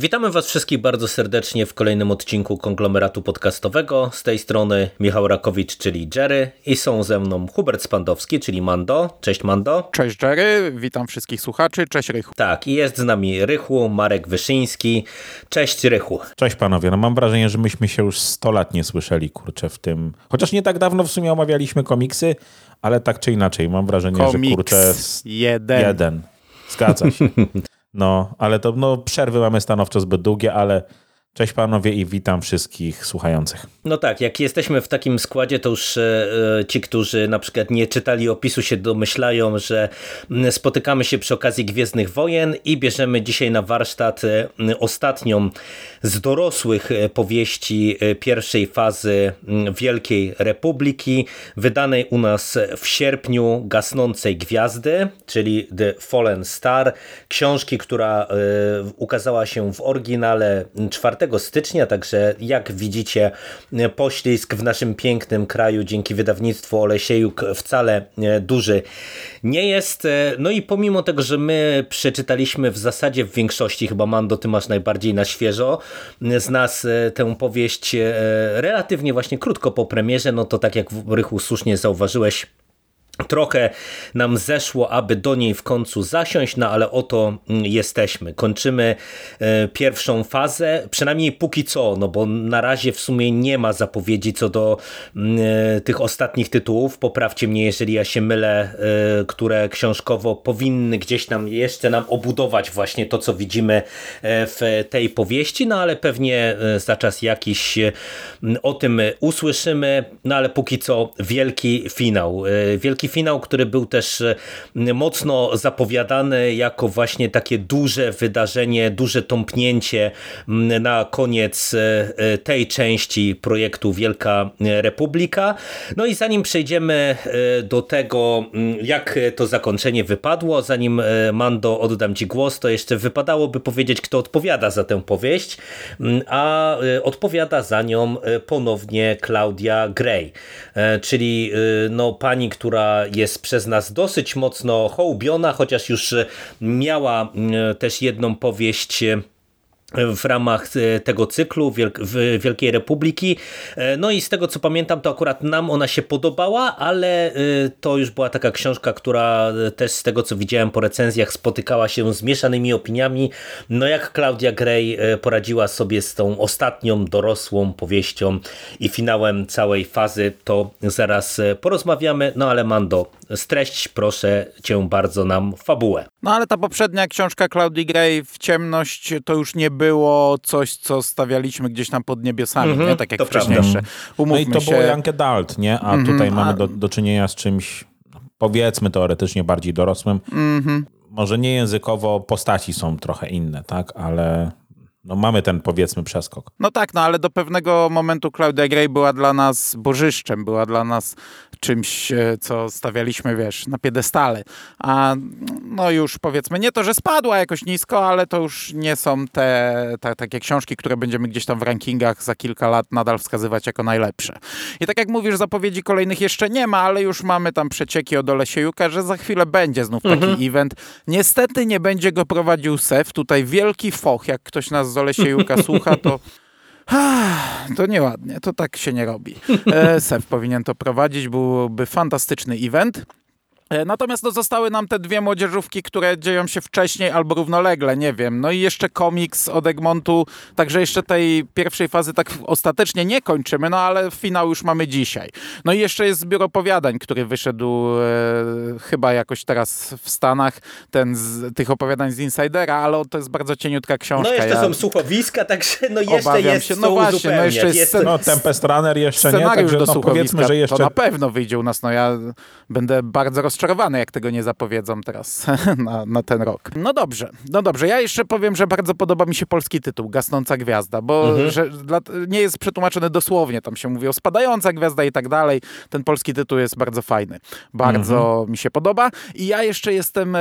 Witamy Was wszystkich bardzo serdecznie w kolejnym odcinku konglomeratu podcastowego. Z tej strony Michał Rakowicz, czyli Jerry, i są ze mną Hubert Spandowski, czyli Mando. Cześć Mando. Cześć Jerry, witam wszystkich słuchaczy. Cześć Rychu. Tak, i jest z nami Rychu, Marek Wyszyński. Cześć Rychu. Cześć panowie, no mam wrażenie, że myśmy się już 100 lat nie słyszeli, kurczę, w tym. Chociaż nie tak dawno w sumie omawialiśmy komiksy, ale tak czy inaczej, mam wrażenie, Komiks że kurczę. jeden. Jeden. Zgadza się. No, ale to no, przerwy mamy stanowczo zbyt długie, ale cześć panowie i witam wszystkich słuchających. No tak, jak jesteśmy w takim składzie, to już e, e, ci, którzy na przykład nie czytali opisu, się domyślają, że spotykamy się przy okazji Gwiezdnych Wojen i bierzemy dzisiaj na warsztat e, ostatnią z dorosłych powieści pierwszej fazy Wielkiej Republiki, wydanej u nas w sierpniu Gasnącej Gwiazdy, czyli The Fallen Star, książki, która ukazała się w oryginale 4 stycznia, także jak widzicie e, poślizg w naszym pięknym kraju dzięki wydawnictwu Olesiejuk wcale e, duży nie jest. E, No i pomimo tego, że my przeczytaliśmy w zasadzie w większości, chyba Mando, ty masz najbardziej na świeżo, z nas tę powieść relatywnie właśnie krótko po premierze, no to tak jak Rychu słusznie zauważyłeś, Trochę nam zeszło, aby do niej w końcu zasiąść, no ale oto mm, jesteśmy. Kończymy e, pierwszą fazę, przynajmniej póki co, no bo na razie w sumie nie ma zapowiedzi co do mm, e, tych ostatnich tytułów. Poprawcie mnie, jeżeli ja się mylę, e, które książkowo powinny gdzieś tam jeszcze nam obudować właśnie to, co widzimy w tej powieści, no ale pewnie za czas jakiś o tym usłyszymy, no ale póki co wielki finał. Wielki finał, który był też e, mocno zapowiadany jako właśnie takie duże wydarzenie, duże tąpnięcie na koniec e, e, tej części projektu Wielka Republika. No i zanim przejdziemy do tego, jak to zakończenie wypadło, zanim Mando oddam Ci głos, to jeszcze wypadałoby powiedzieć, kto odpowiada za tę powieść, a odpowiada za nią ponownie Claudia Gray, czyli no, pani, która jest przez nas dosyć mocno hołubiona, chociaż już miała m, też jedną powieść w ramach e, tego cyklu Wielkiej Republiki. E, No i z tego co pamiętam, to akurat nam ona się podobała, ale e, to już była taka książka, która też z tego co widziałem po recenzjach spotykała się z mieszanymi opiniami. No jak Claudia Gray poradziła sobie z tą ostatnią dorosłą powieścią i finałem całej fazy, to zaraz porozmawiamy. No ale Mando, streść proszę cię bardzo nam fabułę. No ale ta poprzednia książka Claudii Gray w ciemność to już nie było coś, co stawialiśmy gdzieś tam pod niebiosami, Mhm, nie? Tak jak wcześniejsze. prawda. No i to się. było Young Adult, nie? A Mhm, tutaj a- mamy do, do czynienia z czymś, no, powiedzmy teoretycznie bardziej dorosłym. Mhm. Może nie językowo, postaci są trochę inne, tak? Ale no, mamy ten powiedzmy przeskok. No tak, no ale do pewnego momentu Claudia Gray była dla nas bożyszczem, była dla nas czymś, e, co stawialiśmy, wiesz, na piedestale. A no już powiedzmy, nie to, że spadła jakoś nisko, ale to już nie są te, te takie książki, które będziemy gdzieś tam w rankingach za kilka lat nadal wskazywać jako najlepsze. I tak jak mówisz, zapowiedzi kolejnych jeszcze nie ma, ale już mamy tam przecieki od Olesiejuka, że za chwilę będzie znów taki event. Niestety nie będzie go prowadził Sef, tutaj wielki foch, jak ktoś nas z Olesiejuka słucha, to To nieładnie, to tak się nie robi. E, Sef powinien to prowadzić, byłby fantastyczny event. E, Natomiast no, zostały nam te dwie młodzieżówki, które dzieją się wcześniej albo równolegle, nie wiem. No i jeszcze komiks od Egmontu, także jeszcze tej pierwszej fazy tak ostatecznie nie kończymy, no ale finał już mamy dzisiaj. No i jeszcze jest zbiór opowiadań, który wyszedł e, chyba jakoś teraz w Stanach, ten z tych opowiadań z Insidera, ale to jest bardzo cieniutka książka. No jeszcze Ja są słuchowiska, także no jeszcze Obawiam jest się. No właśnie, no jeszcze jest scen- No, Tempest Runner jeszcze nie, także do no, słuchowiska, powiedzmy, że jeszcze... to na pewno wyjdzie u nas. No ja będę bardzo rozczarowany, rozczarowany, jak tego nie zapowiedzą teraz na, na ten rok. No dobrze, no dobrze. Ja jeszcze powiem, że bardzo podoba mi się polski tytuł, Gasnąca Gwiazda, bo Mhm. że dla, nie jest przetłumaczony dosłownie, tam się mówi o spadająca gwiazda i tak dalej. Ten polski tytuł jest bardzo fajny. Bardzo mi się podoba. I ja jeszcze jestem, e,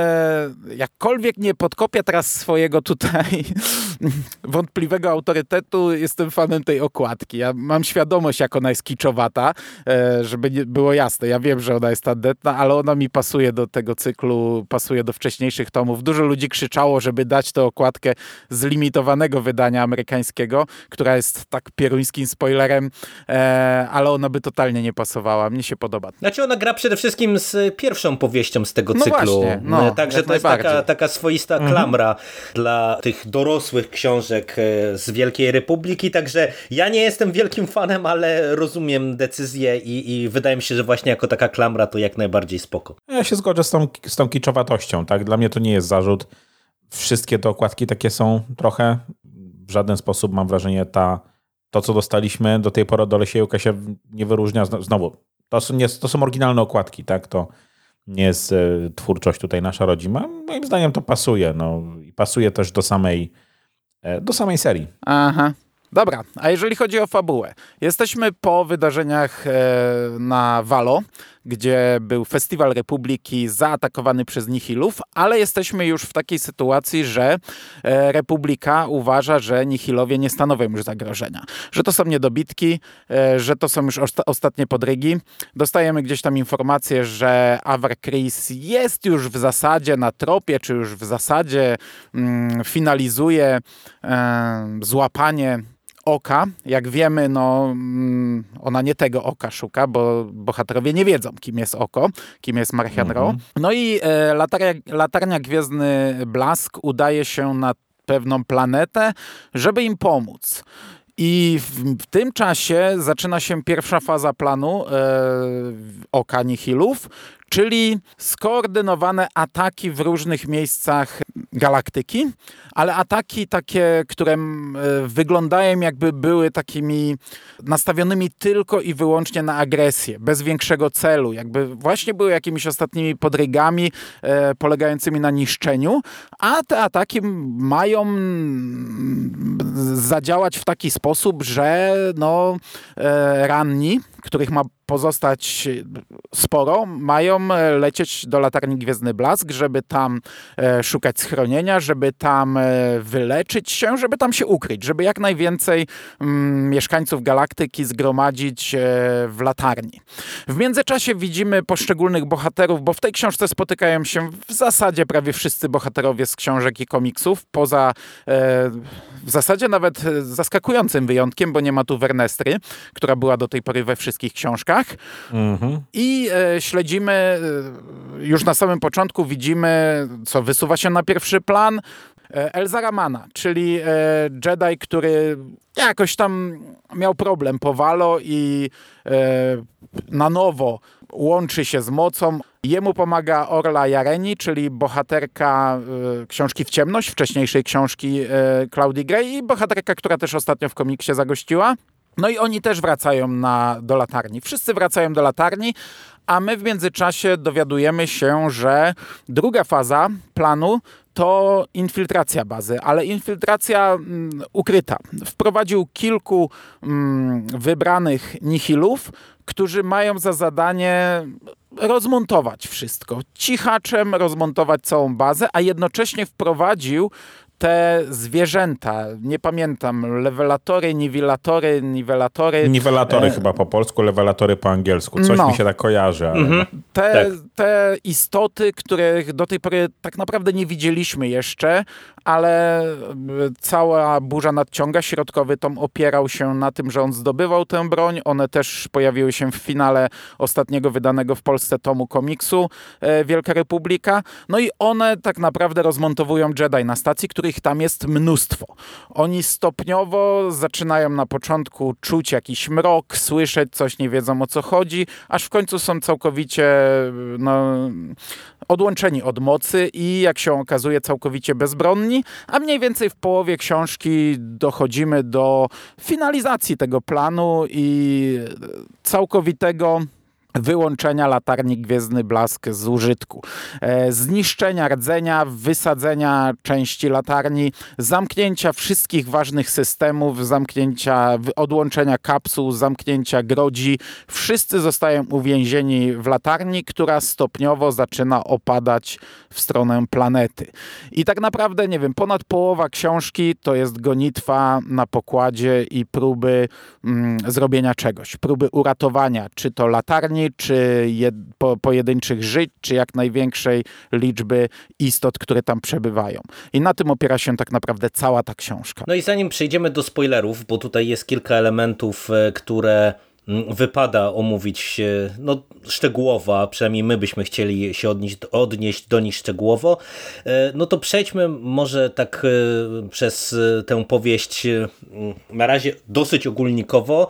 jakkolwiek nie podkopię teraz swojego tutaj wątpliwego autorytetu, jestem fanem tej okładki. Ja mam świadomość, jak ona jest kiczowata, e, żeby nie było jasne. Ja wiem, że ona jest tandetna, ale ona mi pasuje do tego cyklu, pasuje do wcześniejszych tomów. Dużo ludzi krzyczało, żeby dać tę okładkę z limitowanego wydania amerykańskiego, która jest tak pieruńskim spoilerem, e, ale ona by totalnie nie pasowała. Mnie się podoba. Znaczy ona gra przede wszystkim z pierwszą powieścią z tego No cyklu. właśnie, no, E, Także jak to jest taka, taka swoista klamra dla tych dorosłych książek e, z Wielkiej Republiki. Także ja nie jestem wielkim fanem, ale rozumiem decyzję i, i wydaje mi się, że właśnie jako taka klamra to jak najbardziej spoko. Ja się zgodzę z tą, z tą kiczowatością, tak? Dla mnie to nie jest zarzut. Wszystkie te okładki takie są trochę. W żaden sposób mam wrażenie, ta, to co dostaliśmy do tej pory do Lesiełka się nie wyróżnia. Zno- Znowu, to są, nie, to są oryginalne okładki, tak? To nie jest e, twórczość tutaj nasza rodzima. Moim zdaniem to pasuje. No, i pasuje też do samej, e, do samej serii. Aha. Dobra, a jeżeli chodzi o fabułę, jesteśmy po wydarzeniach e, na Walo, gdzie był Festiwal Republiki zaatakowany przez Nihilów, ale jesteśmy już w takiej sytuacji, że e, Republika uważa, że Nihilowie nie stanowią już zagrożenia, że to są niedobitki, e, że to są już osta- ostatnie podrygi. Dostajemy gdzieś tam informację, że Avar Chris jest już w zasadzie na tropie, czy już w zasadzie mm, finalizuje e, złapanie oka. Jak wiemy, no, mm, ona nie tego oka szuka, bo bohaterowie nie wiedzą, kim jest oko, kim jest Marchian Ro. No i e, latarnia, latarnia Gwiezdny Blask udaje się na pewną planetę, żeby im pomóc. I w, w tym czasie zaczyna się pierwsza faza planu e, Oka Nihilów, czyli skoordynowane ataki w różnych miejscach galaktyki, ale ataki takie, które e, wyglądają jakby były takimi nastawionymi tylko i wyłącznie na agresję, bez większego celu, jakby właśnie były jakimiś ostatnimi podrygami e, polegającymi na niszczeniu, a te ataki mają zadziałać w taki sposób, że no, e, ranni, których ma pozostać sporo, mają e, lecieć do latarni Gwiezdny Blask, żeby tam e, szukać schronienia, żeby tam e, wyleczyć się, żeby tam się ukryć, żeby jak najwięcej mm, mieszkańców galaktyki zgromadzić w latarni. W międzyczasie widzimy poszczególnych bohaterów, bo w tej książce spotykają się w zasadzie prawie wszyscy bohaterowie z książek i komiksów, poza w zasadzie nawet zaskakującym wyjątkiem, bo nie ma tu Wernestry, która była do tej pory we wszystkich książkach. I e, śledzimy, e, już na samym początku widzimy, co wysuwa się na pierwszy plan, e, Elzaramana, czyli e, Jedi, który jakoś tam miał problem po Walo i e, na nowo łączy się z mocą. Jemu pomaga Orla Jareni, czyli bohaterka e, książki W ciemność, wcześniejszej książki e, Claudii Gray i bohaterka, która też ostatnio w komiksie zagościła. No i oni też wracają na, do latarni. Wszyscy wracają do latarni, a my w międzyczasie dowiadujemy się, że druga faza planu to infiltracja bazy, ale infiltracja mm, ukryta. Wprowadził kilku mm, wybranych nihilów, którzy mają za zadanie rozmontować wszystko. Cichaczem rozmontować całą bazę, a jednocześnie wprowadził te zwierzęta, nie pamiętam, lewelatory, niwilatory, niwelatory. Niwelatory E, chyba po polsku, lewelatory po angielsku. Coś no. mi się tak kojarzy, ale no. te, Tak. te istoty, których do tej pory tak naprawdę nie widzieliśmy jeszcze, ale e, cała burza nadciąga. Środkowy tom opierał się na tym, że on zdobywał tę broń. One też pojawiły się w finale ostatniego wydanego w Polsce tomu komiksu e, Wielka Republika. No i one tak naprawdę rozmontowują Jedi na stacji, których tam jest mnóstwo. Oni stopniowo zaczynają na początku czuć jakiś mrok, słyszeć coś, nie wiedzą o co chodzi, aż w końcu są całkowicie no, odłączeni od mocy i jak się okazuje całkowicie bezbronni, a mniej więcej w połowie książki dochodzimy do finalizacji tego planu i całkowitego wyłączenia latarni Gwiezdny Blask z użytku, e, zniszczenia rdzenia, wysadzenia części latarni, zamknięcia wszystkich ważnych systemów, zamknięcia, odłączenia kapsuł, zamknięcia grodzi. Wszyscy zostają uwięzieni w latarni, która stopniowo zaczyna opadać w stronę planety. I tak naprawdę, nie wiem, ponad połowa książki to jest gonitwa na pokładzie i próby mm, zrobienia czegoś, próby uratowania, czy to latarni, czy jed, po, pojedynczych żyć, czy jak największej liczby istot, które tam przebywają. I na tym opiera się tak naprawdę cała ta książka. No i zanim przejdziemy do spoilerów, bo tutaj jest kilka elementów, e, które wypada omówić no, szczegółowo, a przynajmniej my byśmy chcieli się odnieść, odnieść do nich szczegółowo, e, no to przejdźmy może tak e, przez tę powieść na razie dosyć ogólnikowo.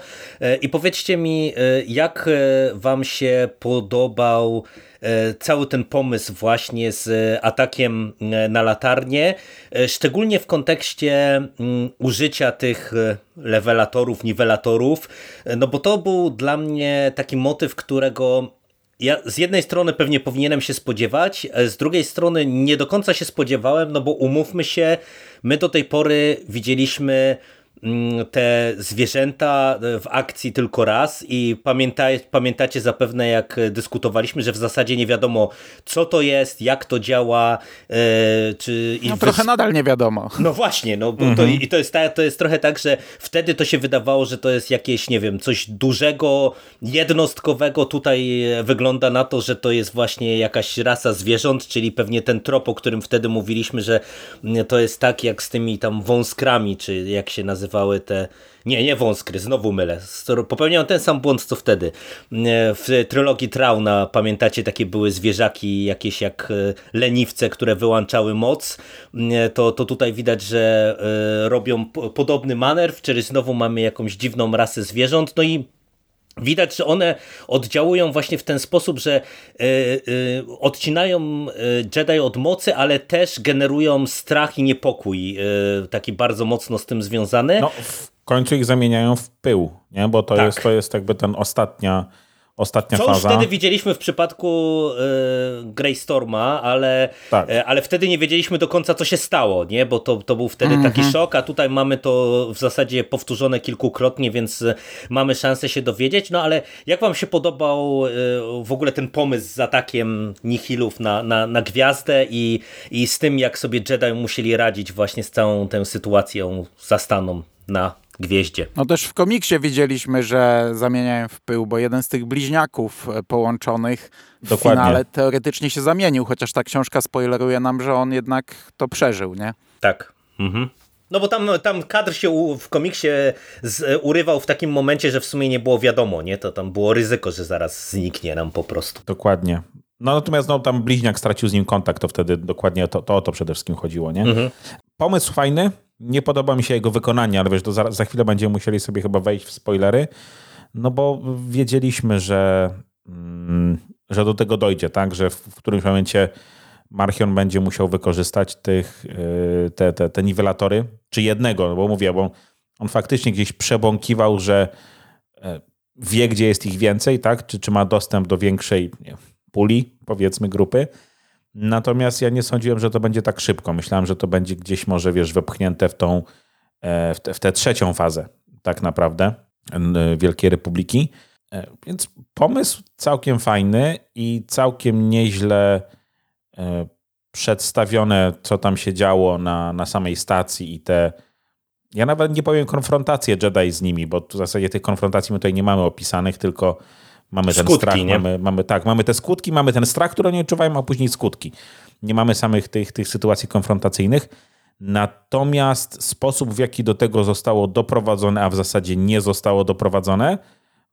I powiedzcie mi, jak wam się podobał E, cały ten pomysł właśnie z atakiem e, na latarnię, e, szczególnie w kontekście mm, użycia tych levelatorów, niwelatorów, no bo to był dla mnie taki motyw, którego ja z jednej strony pewnie powinienem się spodziewać, z drugiej strony nie do końca się spodziewałem, no bo umówmy się, my do tej pory widzieliśmy te zwierzęta w akcji tylko raz i pamięta, pamiętacie zapewne jak dyskutowaliśmy, że w zasadzie nie wiadomo co to jest, jak to działa, e, czy... No trochę nadal nie wiadomo. No właśnie, no bo mhm. to, i to jest, to jest trochę tak, że wtedy to się wydawało, że to jest jakieś, nie wiem, coś dużego, jednostkowego, tutaj wygląda na to, że to jest właśnie jakaś rasa zwierząt, czyli pewnie ten trop, o którym wtedy mówiliśmy, że to jest tak jak z tymi tam wąskrami, czy jak się nazywa nazywały te... Nie, nie wąskry, znowu mylę. Popełniałem ten sam błąd co wtedy. W trylogii Trauna, pamiętacie, takie były zwierzaki jakieś jak e, leniwce, które wyłączały moc. To, to tutaj widać, że e, robią podobny manewr, czyli znowu mamy jakąś dziwną rasę zwierząt. No i Widać, że one oddziałują właśnie w ten sposób, że y, y, odcinają Jedi od mocy, ale też generują strach i niepokój, y, taki bardzo mocno z tym związany. No, w końcu ich zamieniają w pył, nie? bo to, tak. jest, to jest jakby ten ostatnia ostatnia Co faza. Co już wtedy widzieliśmy w przypadku y, Greystorma, ale, tak. y, ale wtedy nie wiedzieliśmy do końca, co się stało, nie? bo to, to był wtedy taki mhm. szok, a tutaj mamy to w zasadzie powtórzone kilkukrotnie, więc e, mamy szansę się dowiedzieć. No ale jak wam się podobał y, w ogóle ten pomysł z atakiem Nihilów na, na, na gwiazdę i, i z tym, jak sobie Jedi musieli radzić właśnie z całą tę sytuacją zastaną na gwieździe. No też w komiksie widzieliśmy, że zamieniają w pył, bo jeden z tych bliźniaków e, połączonych w Dokładnie. finale teoretycznie się zamienił, chociaż ta książka spoileruje nam, że on jednak to przeżył, nie? Tak. Mhm. No bo tam, tam kadr się u, w komiksie z, e, urywał w takim momencie, że w sumie nie było wiadomo, nie? To tam było ryzyko, że zaraz zniknie nam po prostu. Dokładnie. No natomiast no, tam bliźniak stracił z nim kontakt, to wtedy dokładnie to, to o to przede wszystkim chodziło, nie? Mhm. Pomysł fajny, nie podoba mi się jego wykonanie, ale wiesz, to za, za chwilę będziemy musieli sobie chyba wejść w spoilery, no bo wiedzieliśmy, że, mm, że do tego dojdzie, tak? Że w, w którymś momencie Marchion będzie musiał wykorzystać tych, yy, te, te, te niwelatory, czy jednego, bo mówię, bo on faktycznie gdzieś przebąkiwał, że e, wie, gdzie jest ich więcej, tak? Czy, czy ma dostęp do większej nie, puli, powiedzmy, grupy. Natomiast ja nie sądziłem, że to będzie tak szybko. Myślałem, że to będzie gdzieś może, wiesz, wepchnięte w tą, e, w, te, w tę trzecią fazę tak naprawdę Wielkiej Republiki. E, więc pomysł całkiem fajny i całkiem nieźle e, przedstawione, co tam się działo na, na samej stacji i te. Ja nawet nie powiem konfrontacje Jedi z nimi, bo w zasadzie tych konfrontacji my tutaj nie mamy opisanych, tylko Mamy ten skutki, strach, nie? Mamy, mamy, tak, mamy te skutki, mamy ten strach, który oni odczuwają, a później skutki. Nie mamy samych tych, tych sytuacji konfrontacyjnych. Natomiast sposób, w jaki do tego zostało doprowadzone, a w zasadzie nie zostało doprowadzone,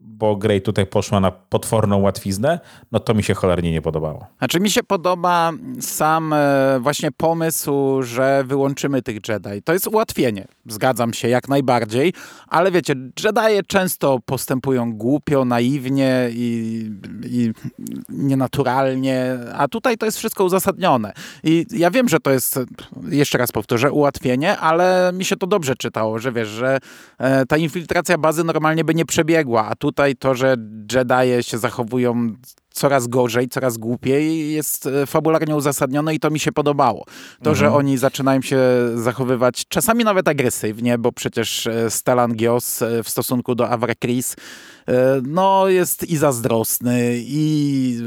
bo Grey tutaj poszła na potworną łatwiznę, no to mi się cholernie nie podobało. Znaczy mi się podoba sam e, właśnie pomysł, że wyłączymy tych Jedi. To jest ułatwienie, zgadzam się jak najbardziej, ale wiecie, Jedi często postępują głupio, naiwnie i, i nienaturalnie, a tutaj to jest wszystko uzasadnione. I ja wiem, że to jest, jeszcze raz powtórzę, ułatwienie, ale mi się to dobrze czytało, że wiesz, że e, ta infiltracja bazy normalnie by nie przebiegła, a tu tutaj to, że Jedi się zachowują coraz gorzej, coraz głupiej jest e, fabularnie uzasadnione i to mi się podobało. To, że Mhm. oni zaczynają się zachowywać czasami nawet agresywnie, bo przecież e, Stellan Gios e, w stosunku do Avra Chris no jest i zazdrosny i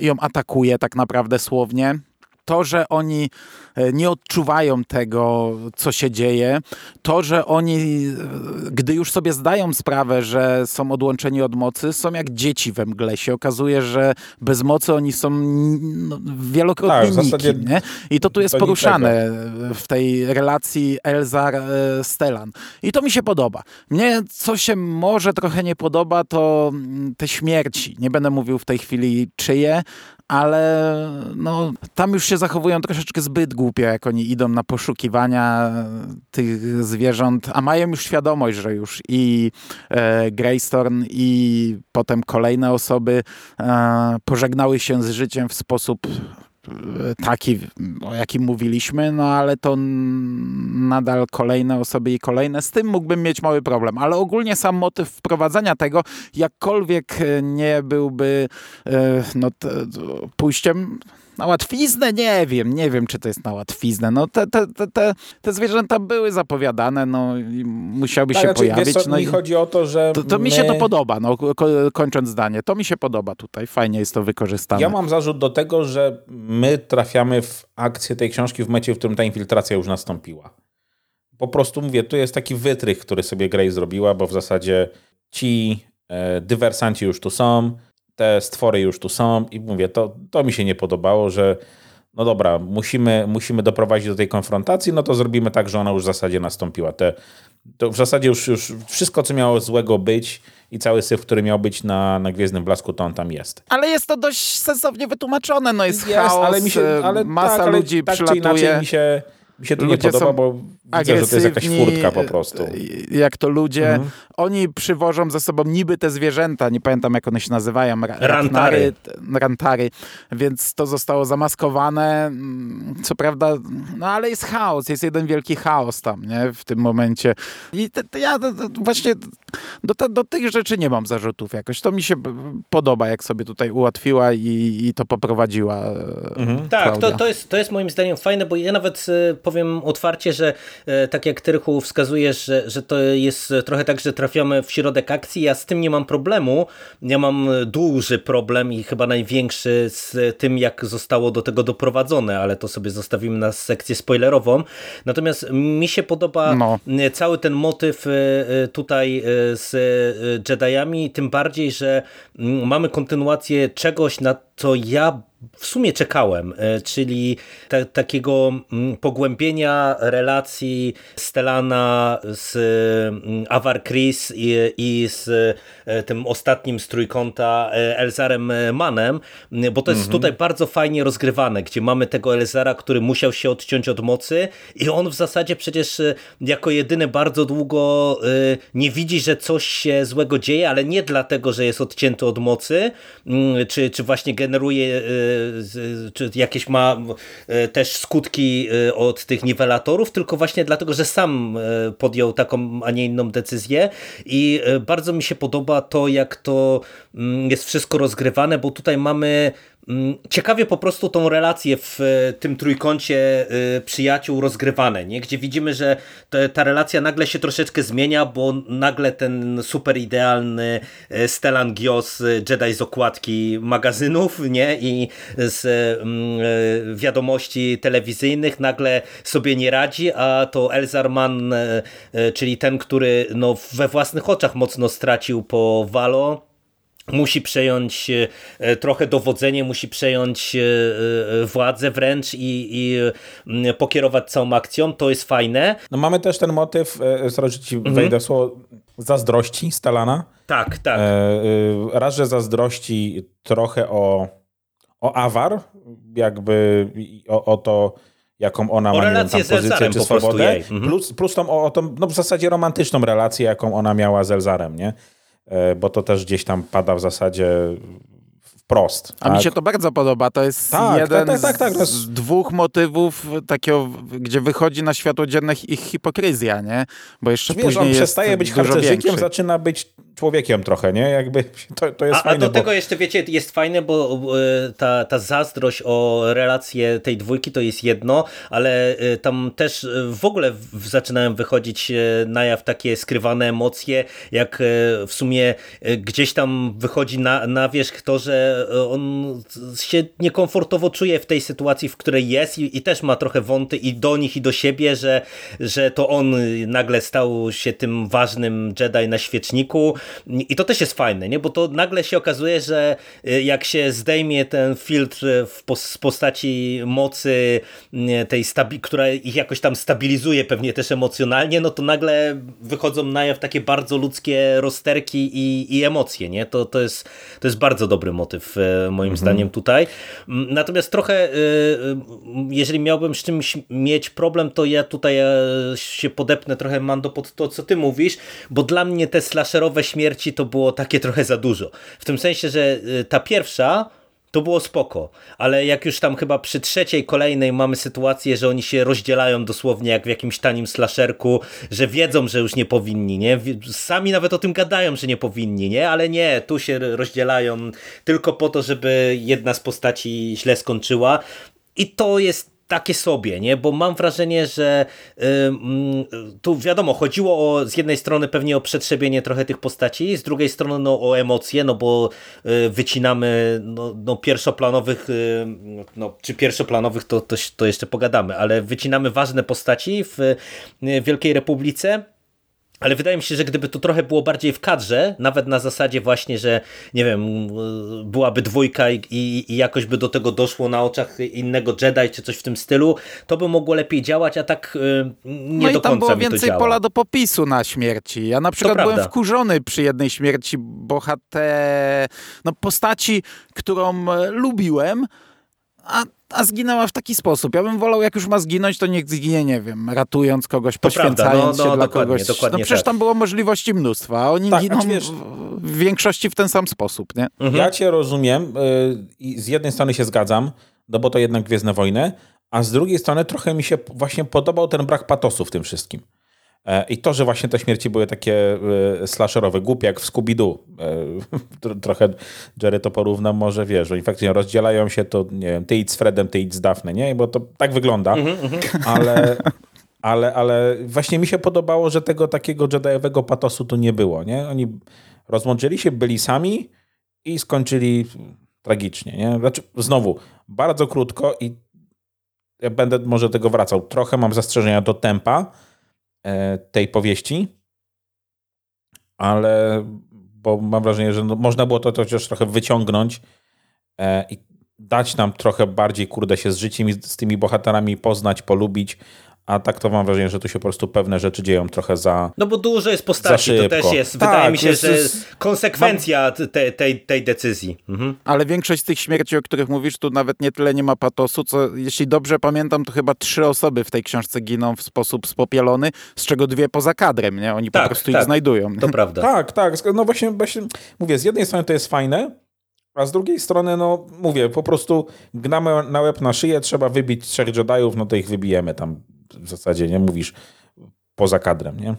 ją atakuje tak naprawdę słownie. To, że oni e, nie odczuwają tego, co się dzieje, to, że oni, e, gdy już sobie zdają sprawę, że są odłączeni od mocy, są jak dzieci we mgle. Się okazuje, że bez mocy oni są no, wielokrotnie Tak, zasadzie nikim, nie? I to tu jest do poruszane w tej relacji Elzar-Stellan. I to mi się podoba. Mnie, co się może trochę nie podoba, to mm, te śmierci. Nie będę mówił w tej chwili czyje, ale no, tam już się zachowują troszeczkę zbyt głupio, jak oni idą na poszukiwania tych zwierząt, a mają już świadomość, że już i e, Greystorn i potem kolejne osoby e, pożegnały się z życiem w sposób taki, o jakim mówiliśmy, no ale to nadal kolejne osoby i kolejne. Z tym mógłbym mieć mały problem, ale ogólnie sam motyw wprowadzania tego, jakkolwiek e, nie byłby e, no, t, pójściem na łatwiznę? Nie wiem, nie wiem, czy to jest na łatwiznę. No te, te, te, te, zwierzęta były zapowiadane, no i musiały Tak, się znaczy, pojawić. wiesz no mi i chodzi o to, że to, mi się to podoba, no ko- kończąc zdanie. To mi się podoba tutaj, fajnie jest to wykorzystane. Ja mam zarzut do tego, że my trafiamy w akcję tej książki w momencie, w którym ta infiltracja już nastąpiła. Po prostu mówię, to jest taki wytrych, który sobie Grey zrobiła, bo w zasadzie ci e, dywersanci już tu są, te stwory już tu są i mówię, to, to mi się nie podobało, że no dobra, musimy, musimy doprowadzić do tej konfrontacji, no to zrobimy tak, że ona już w zasadzie nastąpiła. Te, to w zasadzie już, już wszystko, co miało złego być i cały syf, który miał być na, na Gwiezdnym Blasku, to on tam jest. Ale jest to dość sensownie wytłumaczone, no jest, Jest, chaos, ale mi się, ale masa tak, ale ludzi tak czy przylatuje. inaczej mi się, mi się to nie Ludzie podoba, są bo widzę, że to jest jakaś furtka po prostu. Jak to ludzie, Mhm. oni przywożą ze sobą niby te zwierzęta, nie pamiętam jak one się nazywają, ra- Rantary. rantary, więc to zostało zamaskowane, co prawda, no ale jest chaos, jest jeden wielki chaos tam, nie, w tym momencie. I te, te, ja to właśnie do, te, do tych rzeczy nie mam zarzutów jakoś, to mi się podoba, jak sobie tutaj ułatwiła i, i to poprowadziła e, Mhm. Tak, to, to, jest, to jest moim zdaniem fajne, bo ja nawet e, powiem otwarcie, że e, tak jak Trychu wskazujesz, że, że to jest trochę tak, że trafiamy w środek akcji, ja z tym nie mam problemu. Ja mam duży problem i chyba największy z tym, jak zostało do tego doprowadzone, ale to sobie zostawimy na sekcję spoilerową. Natomiast mi się podoba No. cały ten motyw e, e, tutaj z Jediami, tym bardziej, że mm, mamy kontynuację czegoś, na co ja w sumie czekałem, e, czyli ta, takiego mm, pogłębienia relacji Stellana z mm, Avar Chris i, i z e, tym ostatnim z trójkąta e, Elzarem Manem, bo to jest tutaj bardzo fajnie rozgrywane, gdzie mamy tego Elzara, który musiał się odciąć od mocy i on w zasadzie przecież jako jedyny bardzo długo nie widzi, że coś się złego dzieje, ale nie dlatego, że jest odcięty od mocy, mm, czy, czy właśnie generuje, czy jakieś ma e, też skutki e, od tych niwelatorów, tylko właśnie dlatego, że sam e, podjął taką, a nie inną decyzję. I bardzo mi się podoba to, jak to mm, jest wszystko rozgrywane, bo tutaj mamy ciekawie po prostu tą relację w e, tym trójkącie e, przyjaciół rozgrywane, nie? gdzie widzimy, że ta relacja nagle się troszeczkę zmienia, bo nagle ten super idealny e, Stellan Gios, Jedi z okładki magazynów nie? i z mm, wiadomości telewizyjnych nagle sobie nie radzi, a to Elzarman, czyli ten, który no, we własnych oczach mocno stracił po Valo, musi przejąć e, trochę dowodzenie, musi przejąć e, e, władzę wręcz i, i mm, pokierować całą akcją. To jest fajne. No mamy też ten motyw, e, że ci Mhm. wejdę słowo, zazdrości Stalana. Tak, tak. E, e, raz, że zazdrości trochę o, o Awar, jakby o, o to, jaką ona O ma wiem, tam pozycję czy swobodę. Mhm. plus, plus tą, o, o tą, no w zasadzie romantyczną relację, jaką ona miała z Elzarem, nie? E, Bo to też gdzieś tam pada w zasadzie wprost. A mi się to bardzo podoba. To jest Tak, jeden tak, tak, tak, jest- z dwóch motywów takiego, gdzie wychodzi na światło dzienne ich hipokryzja, nie? Bo jeszcze Wiesz, później on jest przestaje być harcerzykiem, zaczyna być człowiekiem trochę, nie? Jakby to, to jest A, a fajne, do bo... tego jeszcze, wiecie, jest fajne, bo e, ta, ta zazdrość o relacje tej dwójki to jest jedno, ale e, tam też e, w ogóle w- zaczynają wychodzić na jaw takie skrywane emocje, jak w sumie gdzieś tam wychodzi na, na wierzch to, że e, on się niekomfortowo czuje w tej sytuacji, w której jest i, i też ma trochę wąty i do nich i do siebie, że, że to on nagle stał się tym ważnym Jedi na świeczniku i to też jest fajne, nie? bo to nagle się okazuje, że y, jak się zdejmie ten filtr w pos- postaci mocy y, tej, która ich jakoś tam stabilizuje pewnie też emocjonalnie, no to nagle wychodzą na jaw takie bardzo ludzkie rozterki i, i emocje, nie? To, to, jest, to jest bardzo dobry motyw e, moim zdaniem tutaj. Mm, Natomiast trochę, y, y, jeżeli miałbym z czymś mieć problem, to ja tutaj e, się podepnę trochę, Mando, pod to, co ty mówisz, bo dla mnie te slasherowe śmierci to było takie trochę za dużo. W tym sensie, że ta pierwsza to było spoko, ale jak już tam chyba przy trzeciej, kolejnej mamy sytuację, że oni się rozdzielają dosłownie jak w jakimś tanim slasherku, że wiedzą, że już nie powinni, nie? Sami nawet o tym gadają, że nie powinni, nie? Ale nie, tu się rozdzielają tylko po to, żeby jedna z postaci źle skończyła i to jest takie sobie, nie? Bo mam wrażenie, że y, mm, tu wiadomo, chodziło o, z jednej strony pewnie o przetrzebienie trochę tych postaci, z drugiej strony no, o emocje, no bo y, wycinamy no, no pierwszoplanowych, y, no, czy pierwszoplanowych to, to, to jeszcze pogadamy, ale wycinamy ważne postaci w y, Wielkiej Republice, ale wydaje mi się, że gdyby to trochę było bardziej w kadrze, nawet na zasadzie właśnie, że nie wiem, byłaby dwójka i, i, i jakoś by do tego doszło na oczach innego Jedi czy coś w tym stylu, to by mogło lepiej działać, a tak y, nie no do i tam końca było więcej pola do popisu na śmierci. Ja na przykład byłem prawda. wkurzony przy jednej śmierci bohater... no postaci, którą e, lubiłem, a, a zginęła w taki sposób. Ja bym wolał, jak już ma zginąć, to niech zginie, nie wiem, ratując kogoś, To prawda, poświęcając no, no, się dla dokładnie, kogoś. dokładnie no przecież tak. tam było możliwości mnóstwa, a oni Tak, giną a wiesz- w, w większości w ten sam sposób, nie? Mhm. Ja cię rozumiem y, i z jednej strony się zgadzam, no bo to jednak Gwiezdne Wojny, a z drugiej strony trochę mi się właśnie podobał ten brak patosu w tym wszystkim. E, I to, że właśnie te śmierci były takie y, slasherowe, głupie jak w Scooby-Doo. E, tro- Trochę Jerry to porówna, może wiesz, oni faktycznie rozdzielają się, to nie wiem, ty idź z Fredem, ty idź z Daphne, nie? Bo to tak wygląda, ale, ale, ale właśnie mi się podobało, że tego takiego Jediowego patosu tu nie było, nie? Oni rozłączyli się, byli sami i skończyli tragicznie, nie? Znaczy, znowu, bardzo krótko i ja będę może do tego wracał. Trochę mam zastrzeżenia do tempa e, tej powieści, ale bo mam wrażenie, że no, można było to chociaż trochę wyciągnąć e, i dać nam trochę bardziej, kurde, się z życiem i z tymi bohaterami poznać, polubić, a tak to mam wrażenie, że tu się po prostu pewne rzeczy dzieją trochę za... No bo dużo jest postaci, to też jest, Tak, wydaje mi się, jest- że jest- konsekwencja te, tej, tej decyzji. Mhm. Ale większość z tych śmierci, o których mówisz, tu nawet nie tyle nie ma patosu, co jeśli dobrze pamiętam, to chyba trzy osoby w tej książce giną w sposób spopielony, z czego dwie poza kadrem, nie? Oni Tak, po prostu tak. ich znajdują. To prawda. Tak, tak. No właśnie, właśnie mówię, z jednej strony to jest fajne, a z drugiej strony, no mówię, po prostu gnamy na łeb na szyję, trzeba wybić trzech Jediów, no to ich wybijemy tam w zasadzie, nie mówisz poza kadrem, nie?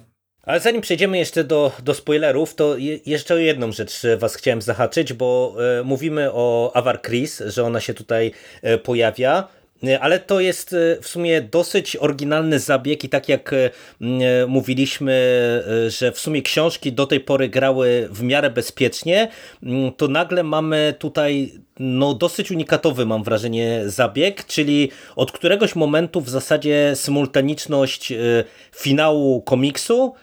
Ale zanim przejdziemy jeszcze do, do spoilerów, to je, jeszcze o jedną rzecz e, was chciałem zahaczyć, bo e, mówimy o Avar Chris, że ona się tutaj e, pojawia. E, Ale to jest e, w sumie dosyć oryginalny zabieg i tak jak e, mówiliśmy, że w sumie książki do tej pory grały w miarę bezpiecznie, m, to nagle mamy tutaj no, dosyć unikatowy mam wrażenie zabieg, czyli od któregoś momentu w zasadzie symultaniczność finału komiksu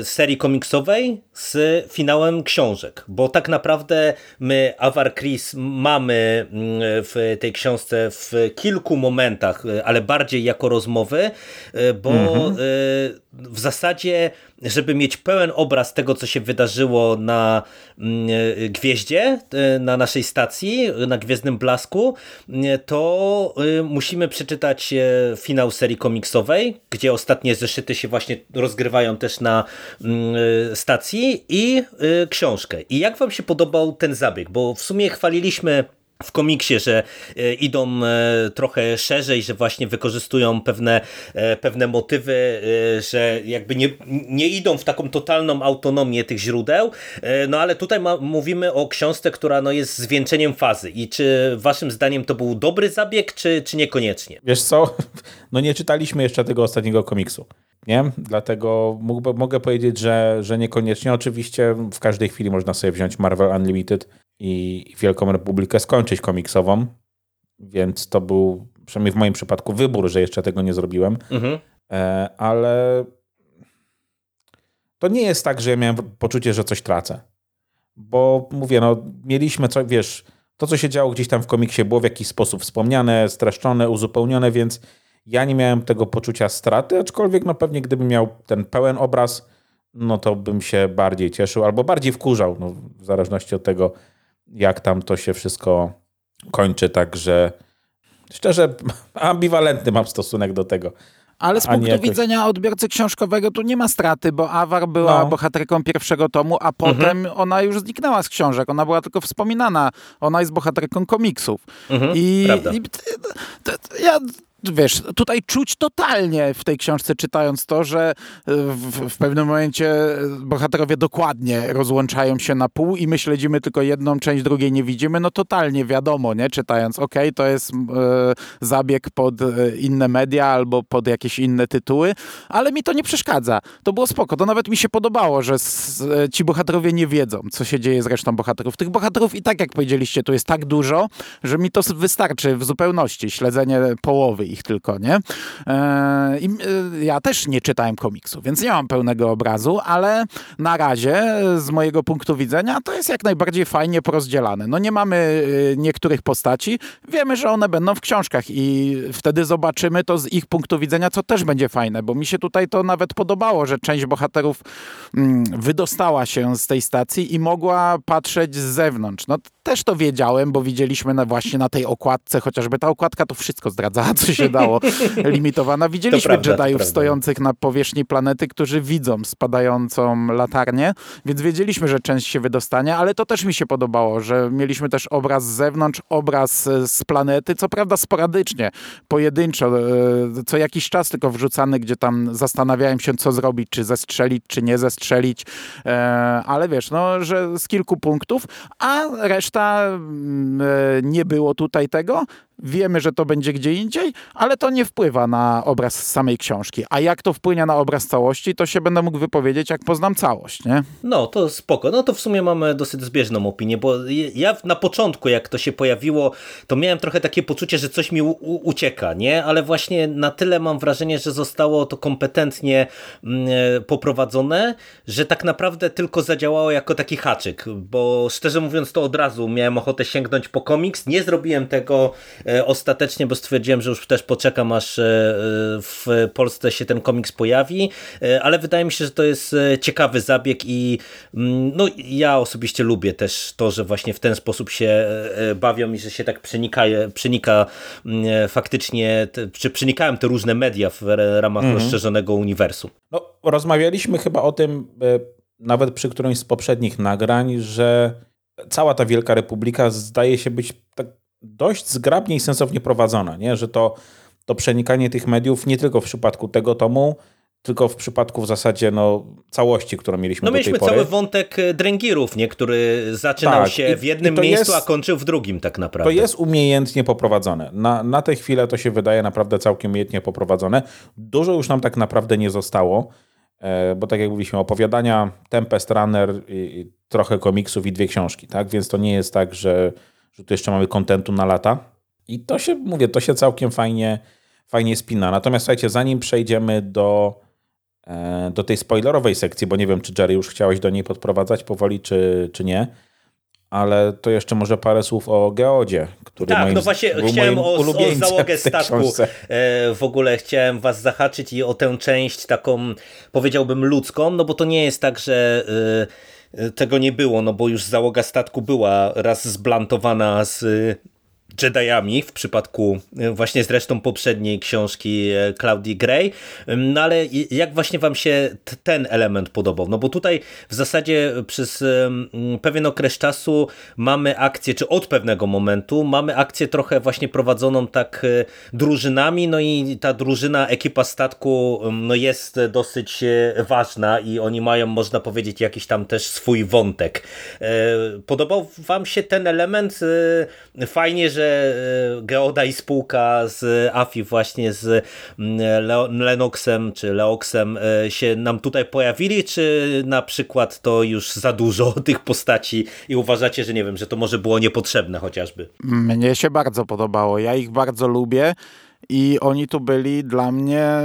y, serii komiksowej z finałem książek, bo tak naprawdę my Avar Chris mamy mm, w tej książce w kilku momentach, y, ale bardziej jako rozmowy, y, bo y, w zasadzie, żeby mieć pełen obraz tego, co się wydarzyło na mm, Gwieździe, na naszej stacji, na Gwiezdnym Blasku, to musimy przeczytać finał serii komiksowej, gdzie ostatnie zeszyty się właśnie rozgrywają też na mm, stacji i y, książkę. I jak wam się podobał ten zabieg? Bo w sumie chwaliliśmy w komiksie, że e, idą e, trochę szerzej, że właśnie wykorzystują pewne, e, pewne motywy, że jakby nie, nie idą w taką totalną autonomię tych źródeł, no ale tutaj ma, mówimy o książce, która no jest zwieńczeniem fazy i czy waszym zdaniem to był dobry zabieg, czy, czy niekoniecznie? Wiesz co, no nie czytaliśmy jeszcze tego ostatniego komiksu. Nie? Dlatego mógłby, mogę powiedzieć, że, że niekoniecznie. Oczywiście w każdej chwili można sobie wziąć Marvel Unlimited i Wielką Republikę skończyć komiksową, więc to był przynajmniej w moim przypadku wybór, że jeszcze tego nie zrobiłem. Mhm. E, ale to nie jest tak, że ja miałem poczucie, że coś tracę. Bo mówię, no mieliśmy co, wiesz, to co się działo gdzieś tam w komiksie było w jakiś sposób wspomniane, streszczone, uzupełnione, więc ja nie miałem tego poczucia straty, aczkolwiek no pewnie gdybym miał ten pełen obraz, no to bym się bardziej cieszył albo bardziej wkurzał, no, w zależności od tego, jak tam to się wszystko kończy. Także szczerze, ambiwalentny mam stosunek do tego. Ale z punktu jakoś... widzenia odbiorcy książkowego tu nie ma straty, bo Awar była no. bohaterką pierwszego tomu, a potem mhm. ona już zniknęła z książek. Ona była tylko wspominana. Ona jest bohaterką komiksów. Mhm, I, i ja wiesz, tutaj czuć totalnie w tej książce czytając to, że w, w, pewnym momencie bohaterowie dokładnie rozłączają się na pół i my śledzimy tylko jedną część, drugiej nie widzimy, no totalnie wiadomo, nie? Czytając, ok, to jest e, zabieg pod e, inne media albo pod jakieś inne tytuły, ale mi to nie przeszkadza. To było spoko, to nawet mi się podobało, że s, e, ci bohaterowie nie wiedzą, co się dzieje z resztą bohaterów. Tych bohaterów i tak, jak powiedzieliście, tu jest tak dużo, że mi to wystarczy w zupełności śledzenie połowy ich tylko, nie? E, I e, ja też nie czytałem komiksu, więc nie mam pełnego obrazu, ale na razie z mojego punktu widzenia to jest jak najbardziej fajnie porozdzielane. No nie mamy e, niektórych postaci, wiemy, że one będą w książkach i wtedy zobaczymy to z ich punktu widzenia, co też będzie fajne, bo mi się tutaj to nawet podobało, że część bohaterów mm, wydostała się z tej stacji i mogła patrzeć z zewnątrz. No też to wiedziałem, bo widzieliśmy na, właśnie na tej okładce, chociażby. Ta okładka to wszystko zdradzała, co się dało, limitowana. Widzieliśmy prawda, Jediów stojących na powierzchni planety, którzy widzą spadającą latarnię, więc wiedzieliśmy, że część się wydostanie, ale to też mi się podobało, że mieliśmy też obraz z zewnątrz, obraz e, z planety, co prawda sporadycznie, pojedynczo, e, co jakiś czas tylko wrzucany, gdzie tam zastanawiałem się, co zrobić, czy zestrzelić, czy nie zestrzelić, e, ale wiesz, no, że z kilku punktów, a reszta mm, nie było tutaj tego, Wiemy, że to będzie gdzie indziej, ale to nie wpływa na obraz samej książki. A jak to wpłynie na obraz całości, to się będę mógł wypowiedzieć, jak poznam całość, nie? No, to spoko. No to w sumie mamy dosyć zbieżną opinię, bo ja na początku, jak to się pojawiło, to miałem trochę takie poczucie, że coś mi ucieka, nie? Ale właśnie na tyle mam wrażenie, że zostało to kompetentnie mm, e, poprowadzone, że tak naprawdę tylko zadziałało jako taki haczyk, bo szczerze mówiąc to od razu miałem ochotę sięgnąć po komiks, nie zrobiłem tego ostatecznie, bo stwierdziłem, że już też poczekam aż e, w Polsce się ten komiks pojawi, e, ale wydaje mi się, że to jest ciekawy zabieg i mm, no, ja osobiście lubię też to, że właśnie w ten sposób się bawią i że się tak przenika, przenika mm, faktycznie, czy przenikają te różne media w ramach mhm. rozszerzonego uniwersum. No, rozmawialiśmy chyba o tym nawet przy którymś z poprzednich nagrań, że cała ta Wielka Republika zdaje się być tak dość zgrabnie i sensownie prowadzona, nie? że to, to przenikanie tych mediów nie tylko w przypadku tego tomu, tylko w przypadku w zasadzie no, całości, którą mieliśmy no, mieliśmy cały wątek e, dręgirów, nie? który zaczynał tak, się w jednym miejscu, jest, a kończył w drugim tak naprawdę. To jest umiejętnie poprowadzone. Na, na tę chwilę to się wydaje naprawdę całkiem umiejętnie poprowadzone. Dużo już nam tak naprawdę nie zostało, e, bo tak jak mówiliśmy, opowiadania, Tempest Runner, trochę komiksów i dwie książki, tak? Więc to nie jest tak, że że tu jeszcze mamy kontentu na lata. I to się, mówię, to się całkiem fajnie, fajnie spina. Natomiast słuchajcie, zanim przejdziemy do, e, do tej spoilerowej sekcji, bo nie wiem, czy Jerry już chciałeś do niej podprowadzać powoli, czy, czy nie, ale to jeszcze może parę słów o Geodzie, który Tak, moim, no właśnie chciałem o, o załogę statku. E, w ogóle chciałem was zahaczyć i o tę część taką, powiedziałbym, ludzką, no bo to nie jest tak, że e, tego nie było, no bo już załoga statku była raz zblantowana z Jediami w przypadku e, właśnie zresztą poprzedniej książki Claudii Gray. No ale jak właśnie wam się ten element podobał? No bo tutaj w zasadzie przez pewien okres czasu mamy akcję, czy od pewnego momentu mamy akcję trochę właśnie prowadzoną tak drużynami, no i ta drużyna, ekipa statku no jest dosyć ważna i oni mają, można powiedzieć, jakiś tam też swój wątek. Podobał wam się ten element? Fajnie, że E, Geoda i spółka z AFI właśnie z mm, Lenoxem czy Leoxem e, się nam tutaj pojawili, czy na przykład to już za dużo tych postaci i uważacie, że nie wiem, że to może było niepotrzebne chociażby? Mnie się bardzo podobało. Ja ich bardzo lubię. I oni tu byli dla mnie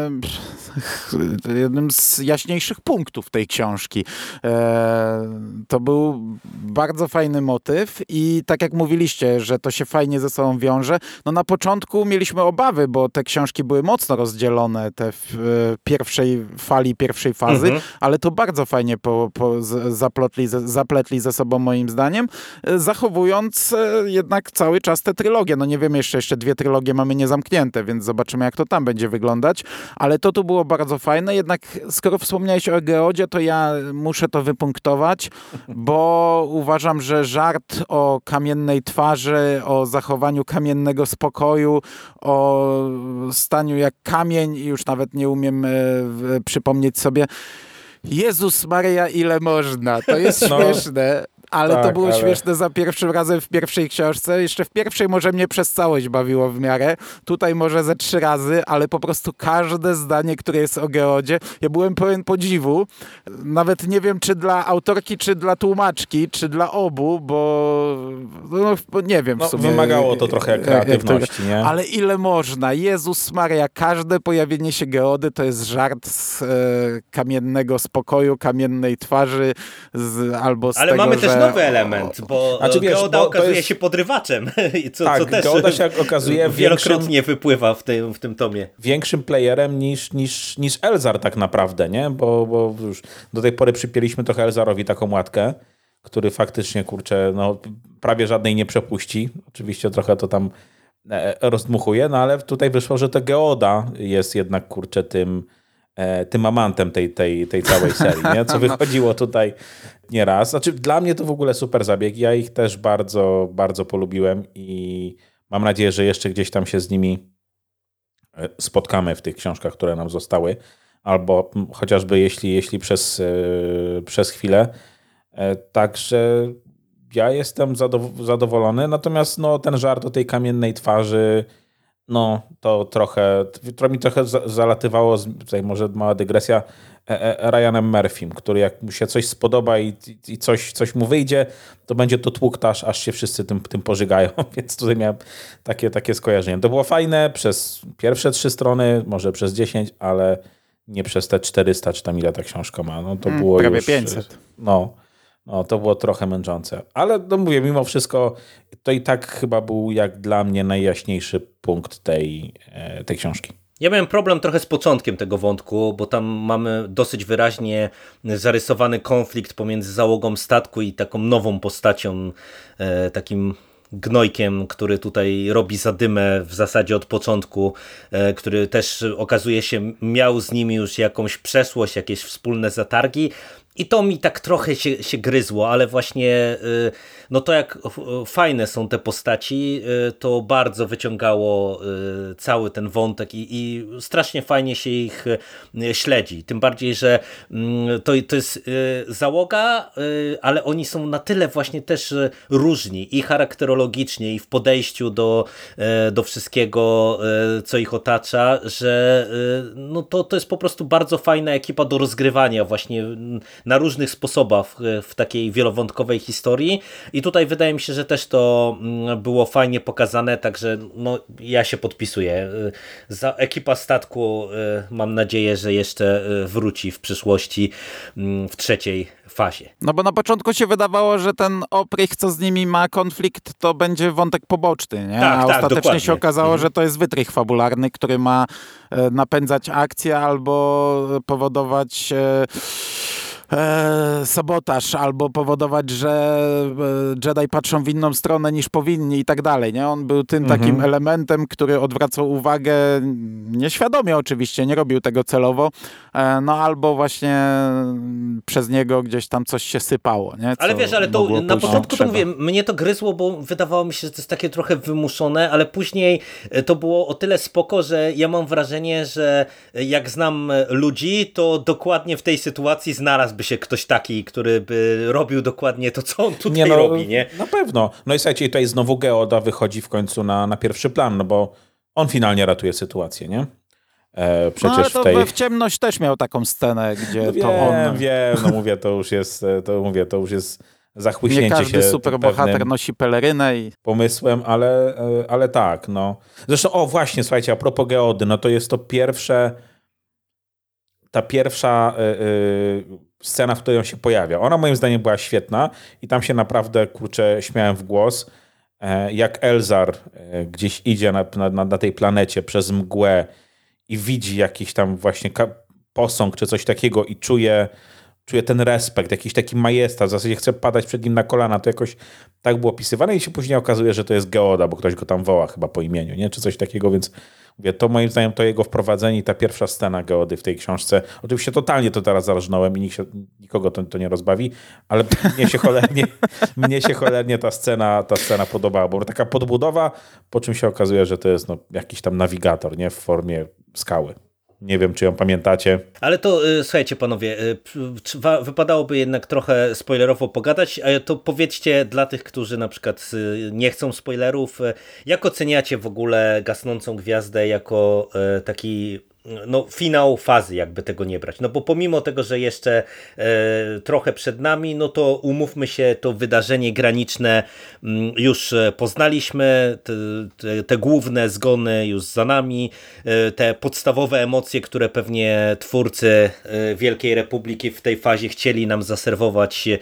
jednym z jaśniejszych punktów tej książki. E, to był bardzo fajny motyw i tak jak mówiliście, że to się fajnie ze sobą wiąże, no na początku mieliśmy obawy, bo te książki były mocno rozdzielone, te w e, pierwszej fali, pierwszej fazy, mhm. ale to bardzo fajnie po, po zaplotli, zapletli ze sobą moim zdaniem, e, zachowując jednak cały czas tę trylogię. No nie wiem, jeszcze, jeszcze dwie trylogie mamy niezamknięte, więc zobaczymy jak to tam będzie wyglądać, ale to tu było bardzo fajne, jednak skoro wspomniałeś o Geodzie, to ja muszę to wypunktować, bo uważam, że żart o kamiennej twarzy, o zachowaniu kamiennego spokoju, o staniu jak kamień i już nawet nie umiem e, przypomnieć sobie Jezus Maria, ile można. To jest no. śmieszne ale tak, to było ale... śmieszne za pierwszym razem w pierwszej książce. Jeszcze w pierwszej może mnie przez całość bawiło w miarę. Tutaj może ze trzy razy, ale po prostu każde zdanie, które jest o Geodzie, ja byłem pełen podziwu. Nawet nie wiem, czy dla autorki, czy dla tłumaczki, czy dla obu, bo no, nie wiem w no, sumie. Wymagało to trochę kreatywności, nie? Ale ile można? Jezus Maria, każde pojawienie się Geody to jest żart z e, kamiennego spokoju, kamiennej twarzy, z, albo z ale tego, mamy że... też nowy element, bo znaczy, wiesz, Geoda bo okazuje jest... się podrywaczem, co, tak, co też Geoda się okazuje wielokrotnie większym, wypływa w tym, w tym tomie. Większym playerem niż, niż, niż Elzar tak naprawdę, nie? Bo, bo już do tej pory przypieliśmy trochę Elzarowi taką łatkę, który faktycznie, kurczę, no, prawie żadnej nie przepuści. Oczywiście trochę to tam e, rozdmuchuje, no ale tutaj wyszło, że to Geoda jest jednak, kurczę, tym E, tym amantem tej, tej, tej całej serii, nie? co wychodziło tutaj nieraz. Znaczy, dla mnie to w ogóle super zabieg. Ja ich też bardzo, bardzo polubiłem i mam nadzieję, że jeszcze gdzieś tam się z nimi e, spotkamy w tych książkach, które nam zostały, albo chociażby jeśli, jeśli przez, e, przez chwilę. Także ja jestem zadowolony, natomiast no, ten żart o tej kamiennej twarzy no, to trochę, to mi trochę zalatywało, tutaj może mała dygresja, e, e, Ryanem Murphym, który jak mu się coś spodoba i, i coś, coś mu wyjdzie, to będzie to tłuktaż, aż się wszyscy tym, tym pożygają, więc tutaj miałem takie, takie skojarzenie. To było fajne przez pierwsze trzy strony, może przez dziesięć, ale nie przez te 400, czy tam ile ta książka ma. No to mm, było prawie już, 500. No, no, to było trochę męczące. Ale no mówię, mimo wszystko to i tak chyba był jak dla mnie najjaśniejszy punkt tej, e, tej książki. Ja miałem problem trochę z początkiem tego wątku, bo tam mamy dosyć wyraźnie zarysowany konflikt pomiędzy załogą statku i taką nową postacią, e, takim gnojkiem, który tutaj robi zadymę w zasadzie od początku, e, który też okazuje się miał z nimi już jakąś przeszłość, jakieś wspólne zatargi, i to mi tak trochę się, się gryzło, ale właśnie y, no to jak fajne są te postaci, y, to bardzo wyciągało y, cały ten wątek i, i strasznie fajnie się ich śledzi. Tym bardziej, że mm, to, to jest załoga, ale oni są na tyle właśnie też różni i charakterologicznie, i w podejściu do, do wszystkiego, co ich otacza, że no to, to jest po prostu bardzo fajna ekipa do rozgrywania właśnie na różnych sposobach w takiej wielowątkowej historii i tutaj wydaje mi się, że też to mm, było fajnie pokazane, także no, ja się podpisuję. Y, za ekipa statku y, mam nadzieję, że jeszcze wróci w przyszłości mm, w trzeciej fazie. No bo na początku się wydawało, że ten Oprych, co z nimi ma konflikt, to będzie wątek poboczny, nie? Tak, A tak, ostatecznie dokładnie. się okazało, mhm. że to jest wytrych fabularny, który ma e, napędzać akcję albo powodować e, sabotaż albo powodować, że e, Jedi patrzą w inną stronę niż powinni i tak dalej. Nie? On był tym Mhm. takim elementem, który odwracał uwagę nieświadomie oczywiście, nie robił tego celowo, e, no albo właśnie przez niego gdzieś tam coś się sypało. Nie? Ale wiesz, ale to na początku to mówię, mnie to gryzło, bo wydawało mi się, że to jest takie trochę wymuszone, ale później e, to było o tyle spoko, że ja mam wrażenie, że jak znam e, ludzi, to dokładnie w tej sytuacji znalazłby się ktoś taki, który by robił dokładnie to, co on tutaj no, robi, nie? Na pewno. No i słuchajcie, tutaj znowu Geoda wychodzi w końcu na, na pierwszy plan, no bo on finalnie ratuje sytuację, nie? E, No, przecież ale to w tej... w ciemność też miał taką scenę, gdzie No wiem, to on... wiem, no mówię, to już jest, to mówię, to już jest zachłyśnięcie Nie każdy się superbohater nosi pelerynę i pomysłem, ale, e, ale tak, no. Zresztą, o właśnie, słuchajcie, a propos Geody, no to jest to pierwsze, ta pierwsza e, e, scena, w której on się pojawia. Ona moim zdaniem była świetna i tam się naprawdę, kurczę, śmiałem w głos, e, jak Elzar e, gdzieś idzie na, na, na tej planecie przez mgłę i widzi jakiś tam właśnie posąg czy coś takiego i czuje, czuje ten respekt, jakiś taki majestat, w zasadzie chce padać przed nim na kolana, to jakoś tak było opisywane i się później okazuje, że to jest Geoda, bo ktoś go tam woła chyba po imieniu, nie? czy coś takiego, więc mówię, to moim zdaniem to jego wprowadzenie i ta pierwsza scena Geody w tej książce, oczywiście totalnie to teraz zarżnąłem i nikt się, nikogo to, to nie rozbawi, ale mnie się cholernie, mnie się cholernie ta scena, ta scena podobała, bo taka podbudowa, po czym się okazuje, że to jest no, jakiś tam nawigator, nie? W formie skały. Nie wiem, czy ją pamiętacie. Ale to y, słuchajcie panowie, y, wypadałoby jednak trochę spoilerowo pogadać, a to powiedzcie dla tych, którzy na przykład y, nie chcą spoilerów, jak oceniacie w ogóle Gasnącą Gwiazdę jako taki no, finał fazy, jakby tego nie brać. No bo pomimo tego, że jeszcze e, trochę przed nami, no to umówmy się, to wydarzenie graniczne mm, już e, poznaliśmy, te, te, te główne zgony już za nami, e, te podstawowe emocje, które pewnie twórcy e, Wielkiej Republiki w tej fazie chcieli nam zaserwować e,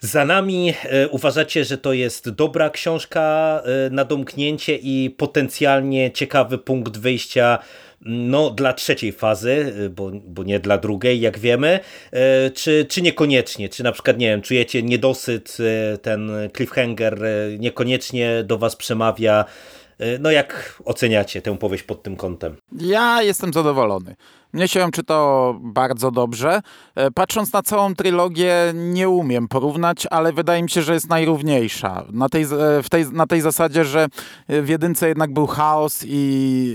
za nami. Uważacie, że to jest dobra książka na domknięcie i potencjalnie ciekawy punkt wyjścia no, dla trzeciej fazy, y, bo, bo nie dla drugiej, jak wiemy, E, czy, czy niekoniecznie? Czy na przykład, nie wiem, czujecie niedosyt, e, ten cliffhanger niekoniecznie do was przemawia? No jak oceniacie tę powieść pod tym kątem? Ja jestem zadowolony. Mnie się czytało bardzo dobrze. E, Patrząc na całą trylogię, nie umiem porównać, ale wydaje mi się, że jest najrówniejsza. Na tej, z- w tej, na tej zasadzie, że w jedynce jednak był chaos i,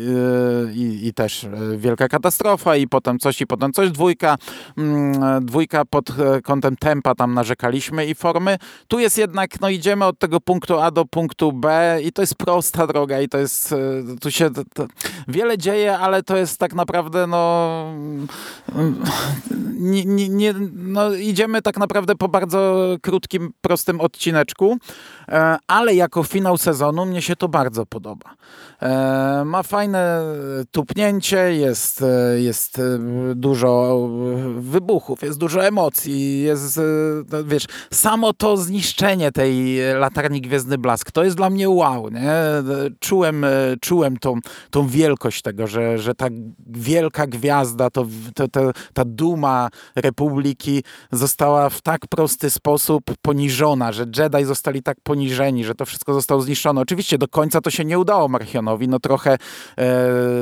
e, i, i też e, wielka katastrofa, i potem coś, i potem coś. Dwójka, mm, dwójka pod e, kątem tempa tam narzekaliśmy i formy. Tu jest jednak, no idziemy od tego punktu A do punktu B i to jest prosta droga i to jest, e, tu się to wiele dzieje, ale to jest tak naprawdę, no nie, nie, no idziemy tak naprawdę po bardzo krótkim, prostym odcineczku, ale jako finał sezonu mnie się to bardzo podoba. E, Ma fajne tupnięcie, jest, e, jest e, dużo wybuchów, jest dużo emocji, jest, e, no, wiesz, samo to zniszczenie tej latarni Gwiezdny Blask, to jest dla mnie wow, nie? Czułem, e, czułem tą, tą wielkość tego, że, że ta wielka gwiazda, to, to, to, ta duma Republiki została w tak prosty sposób poniżona, że Jedi zostali tak poniżeni, że to wszystko zostało zniszczone. Oczywiście do końca to się nie udało Marchionowi, no trochę e,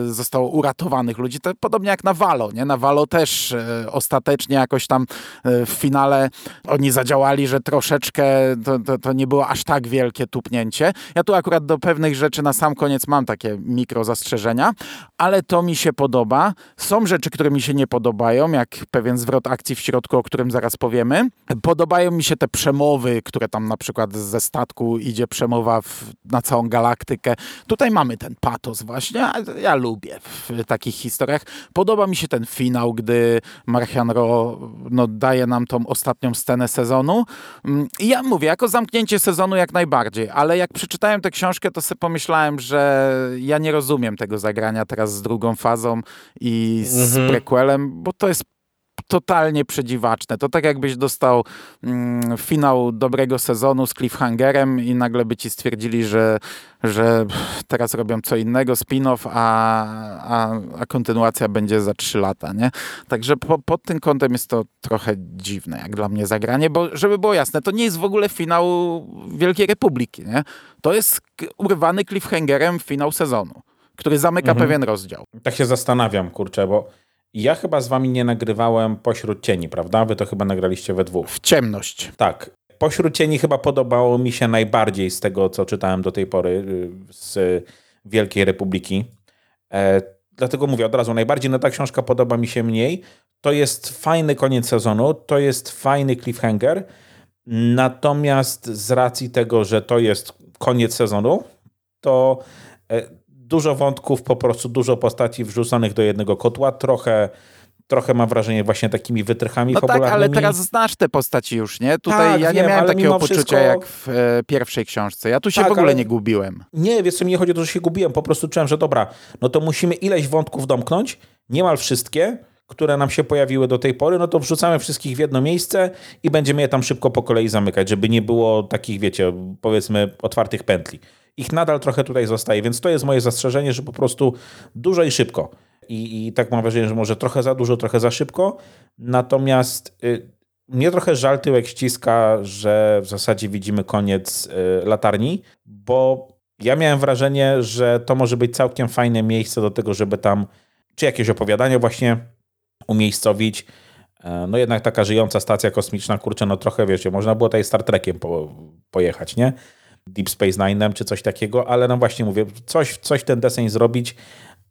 zostało uratowanych ludzi, to podobnie jak na Valo, nie? Na Valo też e, ostatecznie jakoś tam e, w finale oni zadziałali, że troszeczkę to, to, to nie było aż tak wielkie tupnięcie. Ja tu akurat do pewnych rzeczy na sam koniec mam takie mikro zastrzeżenia, ale to mi się podoba. Są rzeczy, które mi się nie podobają, jak pewien zwrot akcji w środku, o którym zaraz powiemy. Podobają mi się te przemowy, które tam na przykład ze statku idzie przemowa w, na całą galaktykę. Tutaj mamy ten patos właśnie, ja lubię w takich historiach. Podoba mi się ten finał, gdy Marchian Ro no, daje nam tą ostatnią scenę sezonu. Mm, I ja mówię, jako zamknięcie sezonu jak najbardziej, ale jak przeczytałem tę książkę, to sobie pomyślałem, że ja nie rozumiem tego zagrania teraz z drugą fazą i z Mhm. prequelem, bo to jest totalnie przedziwaczne. To tak jakbyś dostał mm, finał dobrego sezonu z cliffhangerem i nagle by ci stwierdzili, że, że teraz robią co innego, spin-off, a, a, a kontynuacja będzie za trzy lata, nie? Także po, pod tym kątem jest to trochę dziwne, jak dla mnie zagranie, bo żeby było jasne, to nie jest w ogóle finał Wielkiej Republiki, nie? To jest urwany cliffhangerem finał sezonu, który zamyka mhm. pewien rozdział. Tak się zastanawiam, kurczę, bo ja chyba z wami nie nagrywałem Pośród Cieni, prawda? Wy to chyba nagraliście we dwóch. W ciemność. Tak. Pośród Cieni chyba podobało mi się najbardziej z tego, co czytałem do tej pory y, z Wielkiej Republiki. E, dlatego mówię od razu, najbardziej no ta książka podoba mi się mniej. To jest fajny koniec sezonu, to jest fajny cliffhanger, natomiast z racji tego, że to jest koniec sezonu, to e, dużo wątków, po prostu dużo postaci wrzuconych do jednego kotła, trochę trochę mam wrażenie właśnie takimi wytrychami no tak, ale teraz znasz te postaci już, nie? Tutaj tak, ja nie wiem, miałem takiego poczucia wszystko... jak w e, pierwszej książce. Ja tu się tak, w ogóle ale... nie gubiłem. Nie, wiesz co, mi nie chodzi o to, że się gubiłem, po prostu czułem, że dobra, no to musimy ileś wątków domknąć, niemal wszystkie, które nam się pojawiły do tej pory, no to wrzucamy wszystkich w jedno miejsce i będziemy je tam szybko po kolei zamykać, żeby nie było takich, wiecie, powiedzmy otwartych pętli. Ich nadal trochę tutaj zostaje, więc to jest moje zastrzeżenie, że po prostu dużo i szybko. I, i tak mam wrażenie, że może trochę za dużo, trochę za szybko. Natomiast y, mnie trochę żal tyłek ściska, że w zasadzie widzimy koniec y, latarni, bo ja miałem wrażenie, że to może być całkiem fajne miejsce do tego, żeby tam czy jakieś opowiadanie właśnie umiejscowić. E, no jednak taka żyjąca stacja kosmiczna, kurczę, no trochę wiecie, można było tutaj Star Trekiem po, pojechać, nie? Deep Space Nine'em czy coś takiego, ale no właśnie mówię, coś, coś ten deseń zrobić,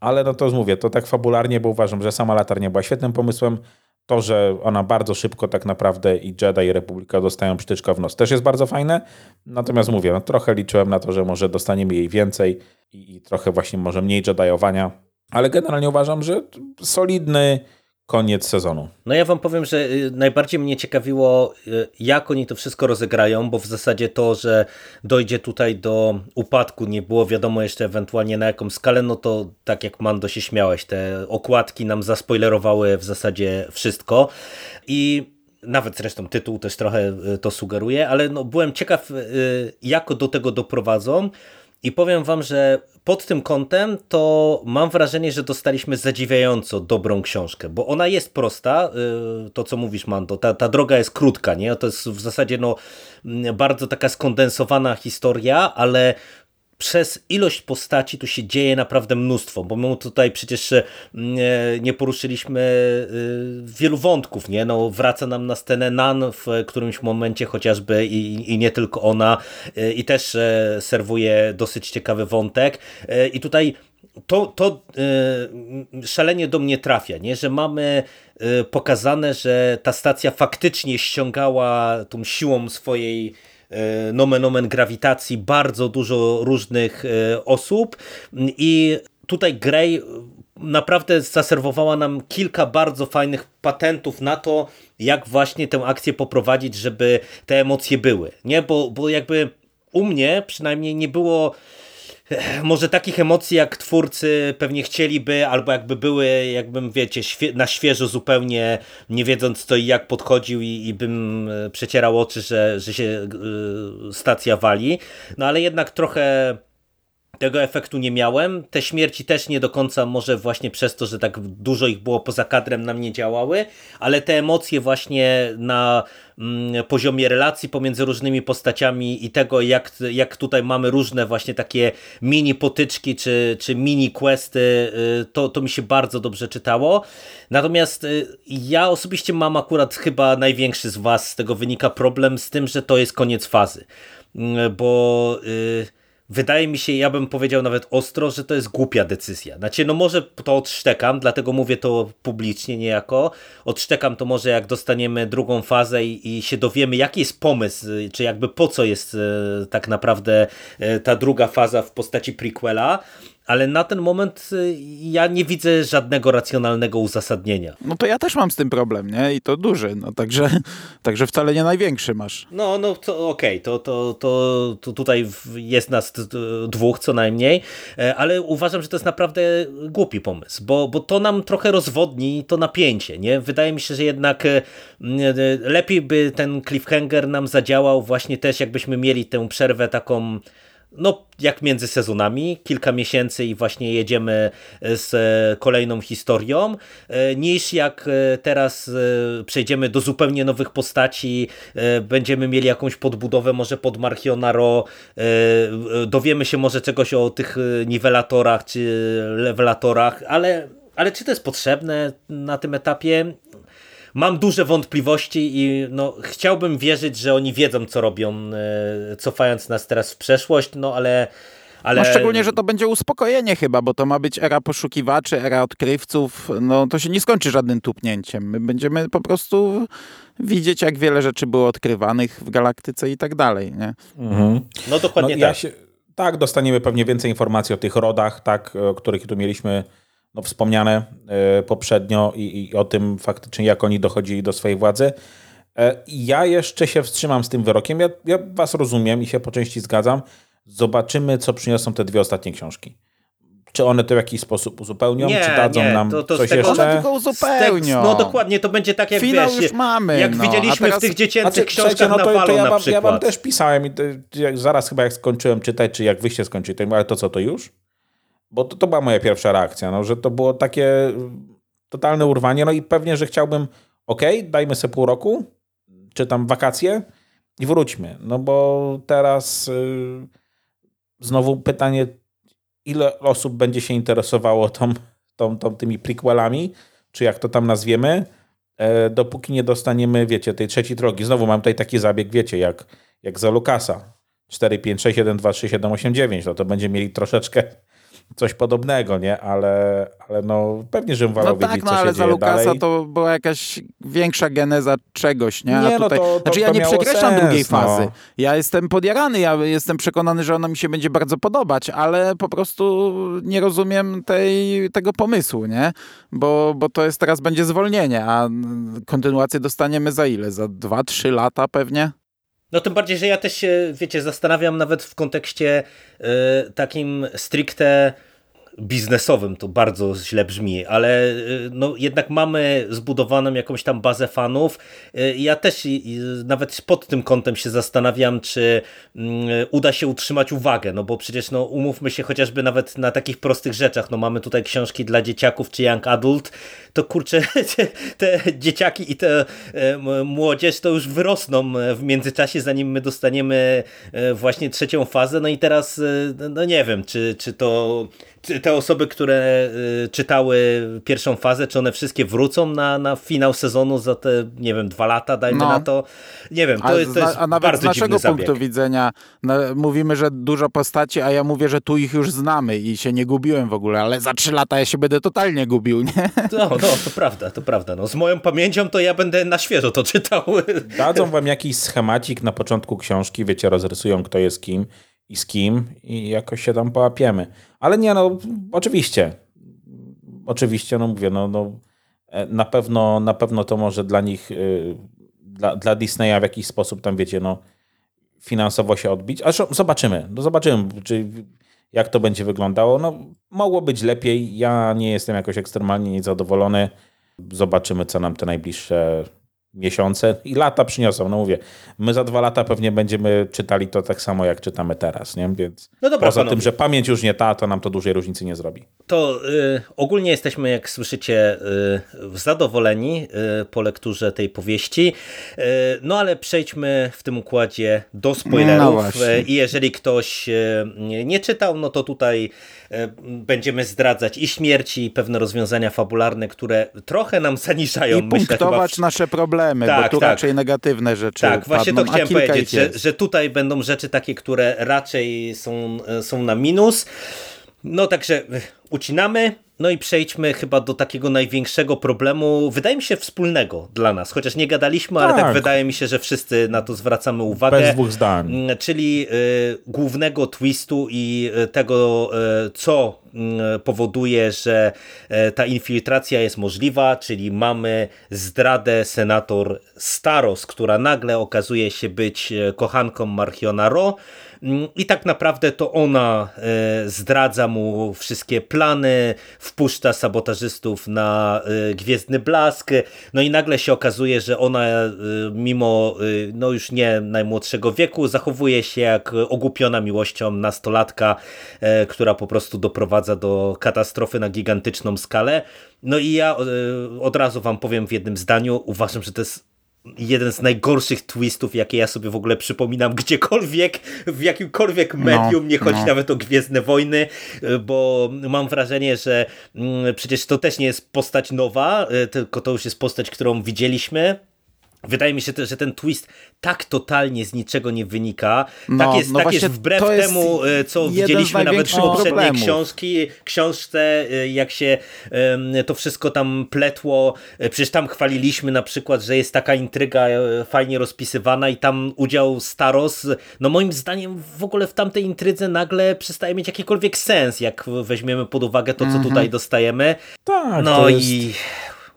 ale no to mówię, to tak fabularnie, bo uważam, że sama latarnia była świetnym pomysłem. To, że ona bardzo szybko tak naprawdę i Jedi i Republika dostają przytyczka w nos też jest bardzo fajne. Natomiast mówię, no trochę liczyłem na to, że może dostaniemy jej więcej i, i trochę właśnie może mniej Jediowania. Ale generalnie uważam, że solidny, koniec sezonu. No ja wam powiem, że y, najbardziej mnie ciekawiło, y, jak oni to wszystko rozegrają, bo w zasadzie to, że dojdzie tutaj do upadku, nie było wiadomo jeszcze ewentualnie na jaką skalę, no to tak jak Mando się śmiałeś, te okładki nam zaspoilerowały w zasadzie wszystko i nawet zresztą tytuł też trochę y, to sugeruje, ale no byłem ciekaw, jak do tego doprowadzą i powiem wam, że pod tym kątem to mam wrażenie, że dostaliśmy zadziwiająco dobrą książkę, bo ona jest prosta, y, to co mówisz Mando, ta, ta droga jest krótka, nie? To jest w zasadzie no, bardzo taka skondensowana historia, ale przez ilość postaci tu się dzieje naprawdę mnóstwo, bo my tutaj przecież e, nie poruszyliśmy e, wielu wątków, nie? No, wraca nam na scenę Nan w którymś momencie chociażby i, i nie tylko ona e, i też serwuje dosyć ciekawy wątek i tutaj to, to szalenie do mnie trafia, nie? że mamy pokazane, że ta stacja faktycznie ściągała tą siłą swojej nomen omen grawitacji bardzo dużo różnych e, osób i tutaj Grey naprawdę zaserwowała nam kilka bardzo fajnych patentów na to, jak właśnie tę akcję poprowadzić, żeby te emocje były. Nie, bo, bo jakby u mnie przynajmniej nie było może takich emocji, jak twórcy pewnie chcieliby, albo jakby były, jakbym, wiecie, świe na świeżo zupełnie, nie wiedząc co i jak podchodził i, i bym e, przecierał oczy, że, że się y, stacja wali. No ale jednak trochę tego efektu nie miałem. Te śmierci też nie do końca może właśnie przez to, że tak dużo ich było poza kadrem nam nie działały, ale te emocje właśnie na mm, poziomie relacji pomiędzy różnymi postaciami i tego jak, jak tutaj mamy różne właśnie takie mini potyczki czy, czy mini questy, y, to, to mi się bardzo dobrze czytało. Natomiast y, ja osobiście mam akurat chyba największy z was z tego wynika problem z tym, że to jest koniec fazy. Mm, bo... Yy, wydaje mi się, ja bym powiedział nawet ostro, że to jest głupia decyzja. Znaczy, no może to odszczekam, dlatego mówię to publicznie niejako. Odszczekam to może jak dostaniemy drugą fazę i, i się dowiemy, jaki jest pomysł, czy jakby po co jest e, tak naprawdę e, ta druga faza w postaci prequela, ale na ten moment y, ja nie widzę żadnego racjonalnego uzasadnienia. No to ja też mam z tym problem, nie? I to duży, no także, także wcale nie największy masz. No, no to okej, okay. to, to, to, to tutaj jest nas dwóch co najmniej, e, ale uważam, że to jest naprawdę głupi pomysł, bo, bo to nam trochę rozwodni to napięcie, nie? Wydaje mi się, że jednak e, lepiej by ten cliffhanger nam zadziałał właśnie też jakbyśmy mieli tę przerwę taką no, jak między sezonami, kilka miesięcy i właśnie jedziemy z e, kolejną historią, e, niż jak e, teraz przejdziemy do zupełnie nowych postaci, będziemy mieli jakąś podbudowę może pod Marchionaro, dowiemy się może czegoś o tych niwelatorach czy levelatorach, ale, ale czy to jest potrzebne na tym etapie? Mam duże wątpliwości i no, chciałbym wierzyć, że oni wiedzą, co robią, e, cofając nas teraz w przeszłość, no ale ale... No szczególnie, że to będzie uspokojenie chyba, bo to ma być era poszukiwaczy, era odkrywców. No to się nie skończy żadnym tupnięciem. My będziemy po prostu widzieć, jak wiele rzeczy było odkrywanych w galaktyce i tak dalej, nie? Mhm. No dokładnie no, tak. Ja się, tak, dostaniemy pewnie więcej informacji o tych rodach, tak, o których tu mieliśmy no, wspomniane e, poprzednio i, i, o tym faktycznie, jak oni dochodzili do swojej władzy. E, ja jeszcze się wstrzymam z tym wyrokiem. Ja, ja was rozumiem i się po części zgadzam. Zobaczymy, co przyniosą te dwie ostatnie książki. Czy one to w jakiś sposób uzupełnią? Nie, czy dadzą nie, nam to, to coś tego, jeszcze? tylko uzupełnią. no dokładnie, to będzie tak jak Finał wiesz, już mamy. jak no, widzieliśmy teraz... w tych dziecięcych znaczy, książkach no to, to, to ja, wam, ja wam też pisałem i to, zaraz chyba jak skończyłem czytać, czy jak wyście skończyli, to ale to co, to już? Bo to, to była moja pierwsza reakcja, no, że to było takie totalne urwanie. No i pewnie, że chciałbym, ok, dajmy sobie pół roku, czy tam wakacje i wróćmy. No bo teraz yy, znowu pytanie, ile osób będzie się interesowało tą, tą, tą, tymi prequelami, czy jak to tam nazwiemy, e, dopóki nie dostaniemy, wiecie, tej trzeciej drogi. Znowu mam tutaj taki zabieg, wiecie, jak, jak za Lukasa. 4, 5, 6, 1, 2, 3, 7, 8, 9. No to będzie mieli troszeczkę coś podobnego, nie? Ale, ale no pewnie, żebym wolał no wiedzieć, tak, no, ale za Lukasa dalej. to była jakaś większa geneza czegoś, nie? A nie, no tutaj, to, to, znaczy ja nie przekreślam sens, drugiej no. fazy. Ja jestem podjarany, ja jestem przekonany, że ona mi się będzie bardzo podobać, ale po prostu nie rozumiem tej, tego pomysłu, nie? Bo, bo to jest teraz będzie zwolnienie, a kontynuację dostaniemy za ile? Za dwa, trzy lata pewnie? No tym bardziej, że ja też się, wiecie, zastanawiam nawet w kontekście y, takim stricte biznesowym to bardzo źle brzmi, ale y, no, jednak mamy zbudowaną jakąś tam bazę fanów. Y, ja też nawet pod tym kątem się zastanawiam, czy mm, uda się utrzymać uwagę, no bo przecież no, umówmy się chociażby nawet na takich prostych rzeczach. No mamy tutaj książki dla dzieciaków czy young adult, to kurczę, te, dzieciaki i te młodzież to już wyrosną w międzyczasie, zanim my dostaniemy właśnie trzecią fazę. No i teraz, e, no nie wiem, czy, czy to te osoby, które y, czytały pierwszą fazę, czy one wszystkie wrócą na, na finał sezonu za te, nie wiem, dwa lata, dajmy no. na to. Nie wiem, to, a, jest, to jest A nawet z naszego punktu widzenia no, mówimy, że dużo postaci, a ja mówię, że tu ich już znamy i się nie gubiłem w ogóle, ale za trzy lata ja się będę totalnie gubił, nie? No, no to prawda, to prawda. No, z moją pamięcią to ja będę na świeżo to czytał. Dadzą wam jakiś schemacik na początku książki, wiecie, rozrysują kto jest kim i z kim i jakoś się tam połapiemy. Ale nie, no oczywiście. Oczywiście, no mówię, no, no e, na pewno, na pewno to może dla nich, yy, dla, dla Disneya w jakiś sposób tam, wiecie, no finansowo się odbić. Ale zobaczymy, no zobaczymy, czy, jak to będzie wyglądało. No mogło być lepiej. Ja nie jestem jakoś ekstremalnie niezadowolony. Zobaczymy, co nam te najbliższe miesiące i lata przyniosą. No mówię, my za dwa lata pewnie będziemy czytali to tak samo, jak czytamy teraz, nie? Więc no dobra, poza panowie. tym, że pamięć już nie ta, to nam to dużej różnicy nie zrobi. To y, ogólnie jesteśmy, jak słyszycie, y, zadowoleni y, po lekturze tej powieści. Y, no ale przejdźmy w tym układzie do spoilerów. No y, I jeżeli ktoś y, nie czytał, no to tutaj będziemy zdradzać i śmierci, i pewne rozwiązania fabularne, które trochę nam zaniżają. I punktować myślę, w... nasze problemy tak, bo tu tak. raczej negatywne rzeczy Tak, właśnie padną, to chciałem powiedzieć, że, że tutaj będą rzeczy takie, które raczej są, są na minus. No także ucinamy. No i przejdźmy chyba do takiego największego problemu, wydaje mi się wspólnego dla nas, chociaż nie gadaliśmy, ale tak Tak. wydaje mi się, że wszyscy na to zwracamy uwagę. Bez dwóch zdań. Mm, Czyli y, głównego twistu i y, tego, y, co y, powoduje, że y, ta infiltracja jest możliwa, czyli mamy zdradę senator Staros, która nagle okazuje się być y, kochanką Marchiona Ro. I tak naprawdę to ona e, zdradza mu wszystkie plany, wpuszcza sabotażystów na e, Gwiezdny Blask, no i nagle się okazuje, że ona e, mimo no już nie najmłodszego wieku zachowuje się jak ogłupiona miłością nastolatka, która po prostu doprowadza do katastrofy na gigantyczną skalę. No i ja od razu wam powiem w jednym zdaniu, uważam, że to jest jeden z najgorszych twistów, jakie ja sobie w ogóle przypominam gdziekolwiek, w jakimkolwiek medium, nie chodzi no. nawet o Gwiezdne Wojny, bo mam wrażenie, że mm, przecież to też nie jest postać nowa, y, tylko to już jest postać, którą widzieliśmy. Wydaje mi się, że ten twist tak totalnie z niczego nie wynika. No, tak jest, no tak jest wbrew jest temu, y, co widzieliśmy nawet w poprzedniej książki, książce, y, jak się to wszystko tam pletło. Y, Przecież tam chwaliliśmy na przykład, że jest taka intryga e, fajnie rozpisywana i tam udział Staros, no moim zdaniem w ogóle w tamtej intrydze nagle przestaje mieć jakikolwiek sens, jak weźmiemy pod uwagę to, co tutaj dostajemy. Tak, No i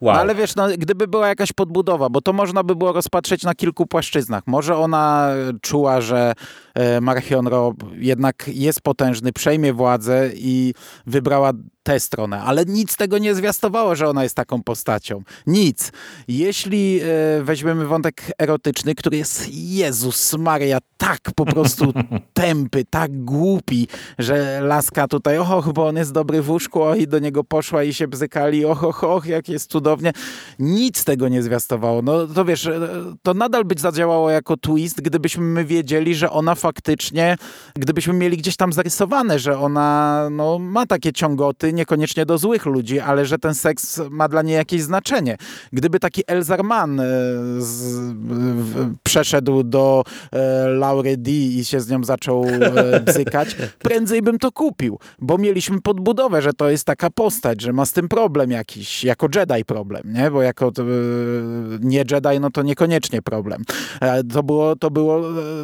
wow. No ale wiesz, no, gdyby była jakaś podbudowa, bo to można by było rozpatrzeć na kilku płaszczyznach. Może ona czuła, że e, Marchion jednak jest potężny, przejmie władzę i wybrała tę stronę, ale nic tego nie zwiastowało, że ona jest taką postacią. Nic. Jeśli e, weźmiemy wątek erotyczny, który jest Jezus Maria tak po prostu tępy, tak głupi, że laska tutaj, och, och, bo on jest dobry w łóżku, och, i do niego poszła i się bzykali, och, och, och, jak jest cudownie. Nic tego nie zwiastowało. No to wiesz, e, to nadal by zadziałało jako twist, gdybyśmy my wiedzieli, że ona faktycznie, gdybyśmy mieli gdzieś tam zarysowane, że ona no, ma takie ciągoty, niekoniecznie do złych ludzi, ale że ten seks ma dla niej jakieś znaczenie. Gdyby taki Elzar Mann e, przeszedł do e, Laury D i się z nią zaczął e, bzykać, prędzej bym to kupił, bo mieliśmy podbudowę, że to jest taka postać, że ma z tym problem jakiś, jako Jedi problem, nie? Bo jako e, nie Jedi, no to niekoniecznie problem. E, To było, to było,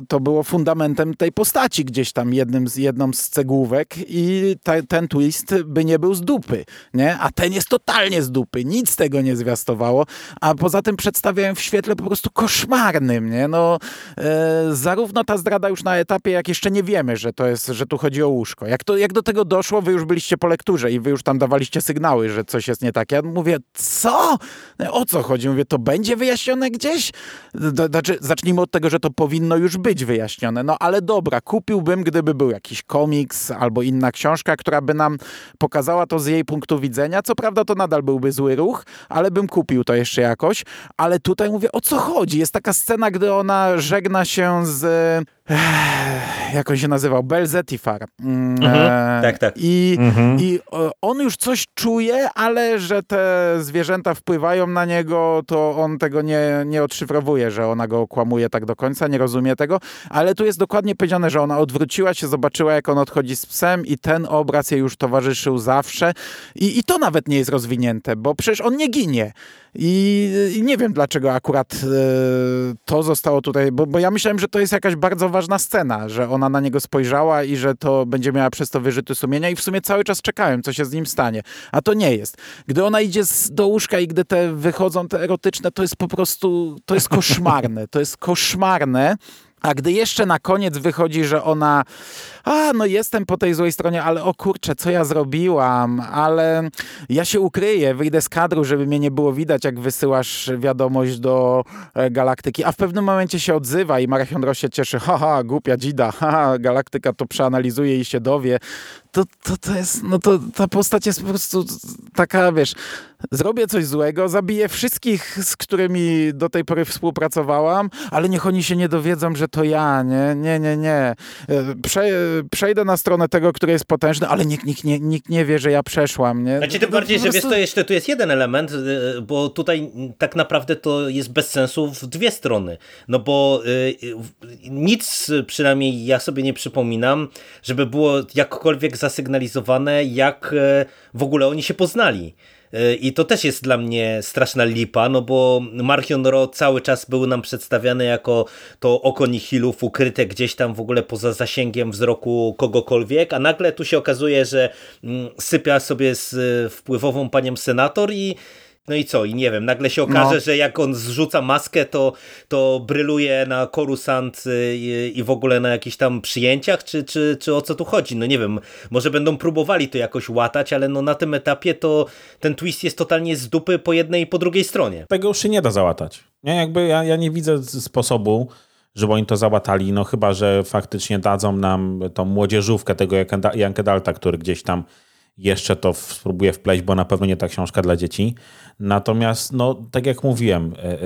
to było fundamentem tej postaci gdzieś tam, jednym z, jedną z cegłówek i ta, ten twist by nie był z dupy, nie? A ten jest totalnie z dupy, nic tego nie zwiastowało, a poza tym przedstawiają w świetle po prostu koszmarnym, nie? No, e, zarówno ta zdrada już na etapie, jak jeszcze nie wiemy, że to jest, że tu chodzi o łóżko. Jak, to, jak do tego doszło, wy już byliście po lekturze i wy już tam dawaliście sygnały, że coś jest nie tak. Ja mówię, co? O co chodzi? Mówię, to będzie wyjaśnione gdzieś? Znaczy, zacznijmy od tego, że to powinno już być wyjaśnione. No ale dobra, kupiłbym, gdyby był jakiś komiks albo inna książka, która by nam pokazała to z jej punktu widzenia. Co prawda to nadal byłby zły ruch, ale bym kupił to jeszcze jakoś. Ale tutaj mówię, o co chodzi? Jest taka scena, gdy ona żegna się z... Jak on się nazywał? Belzetifar. Mm, Mhm, tak, tak. I, i e, on już coś czuje, ale że te zwierzęta wpływają na niego, to on tego nie, nie odszyfrowuje, że ona go okłamuje tak do końca, nie rozumie tego. Ale tu jest dokładnie powiedziane, że ona odwróciła się, zobaczyła, jak on odchodzi z psem i ten obraz jej już towarzyszył zawsze. I, i to nawet nie jest rozwinięte, bo przecież on nie ginie. I, i nie wiem, dlaczego akurat e, to zostało tutaj, bo, bo ja myślałem, że to jest jakaś bardzo ważna scena, że ona na niego spojrzała i że to będzie miała przez to wyrzuty sumienia i w sumie cały czas czekałem, co się z nim stanie. A to nie jest. Gdy ona idzie z, do łóżka i gdy te wychodzą te erotyczne, to jest po prostu, to jest koszmarne. To jest koszmarne. A gdy jeszcze na koniec wychodzi, że ona, a no jestem po tej złej stronie, ale o kurczę, co ja zrobiłam, ale ja się ukryję, wyjdę z kadru, żeby mnie nie było widać, jak wysyłasz wiadomość do e, galaktyki, a w pewnym momencie się odzywa i Marachion Ro się cieszy, haha, głupia dzida, haha, galaktyka to przeanalizuje i się dowie. To, to, to jest, no to ta postać jest po prostu taka, wiesz, zrobię coś złego, zabiję wszystkich, z którymi do tej pory współpracowałam, ale niech oni się nie dowiedzą, że to ja, nie, nie, nie, nie. E, prze, przejdę na stronę tego, który jest potężny, ale nikt, nikt, nie, nikt nie wie, że ja przeszłam, nie. Znaczy tym No, bardziej, że wiesz, to jeszcze tu jest jeden element, y, bo tutaj tak naprawdę to jest bez sensu w dwie strony. No bo y, nic, przynajmniej ja sobie nie przypominam, żeby było jakkolwiek zasygnalizowane, jak e, w ogóle oni się poznali. E, I to też jest dla mnie straszna lipa, no bo Marchion Ro cały czas był nam przedstawiany jako to oko nihilów ukryte gdzieś tam w ogóle poza zasięgiem wzroku kogokolwiek, a nagle tu się okazuje, że mm, sypia sobie z e, wpływową panią senator i no i co? I nie wiem, nagle się okaże, No. że jak on zrzuca maskę, to, to bryluje na Coruscant y, i, i w ogóle na jakichś tam przyjęciach, czy, czy, czy o co tu chodzi? No nie wiem, może będą próbowali to jakoś łatać, ale no na tym etapie to ten twist jest totalnie z dupy po jednej i po drugiej stronie. Tego już się nie da załatać. Nie, jakby ja, ja nie widzę sposobu, żeby oni to załatali, no chyba, że faktycznie dadzą nam tą młodzieżówkę tego Janka- Janka Dalta, który gdzieś tam jeszcze to spróbuje wpleść, bo na pewno nie ta książka dla dzieci. Natomiast, no, tak jak mówiłem, e, e,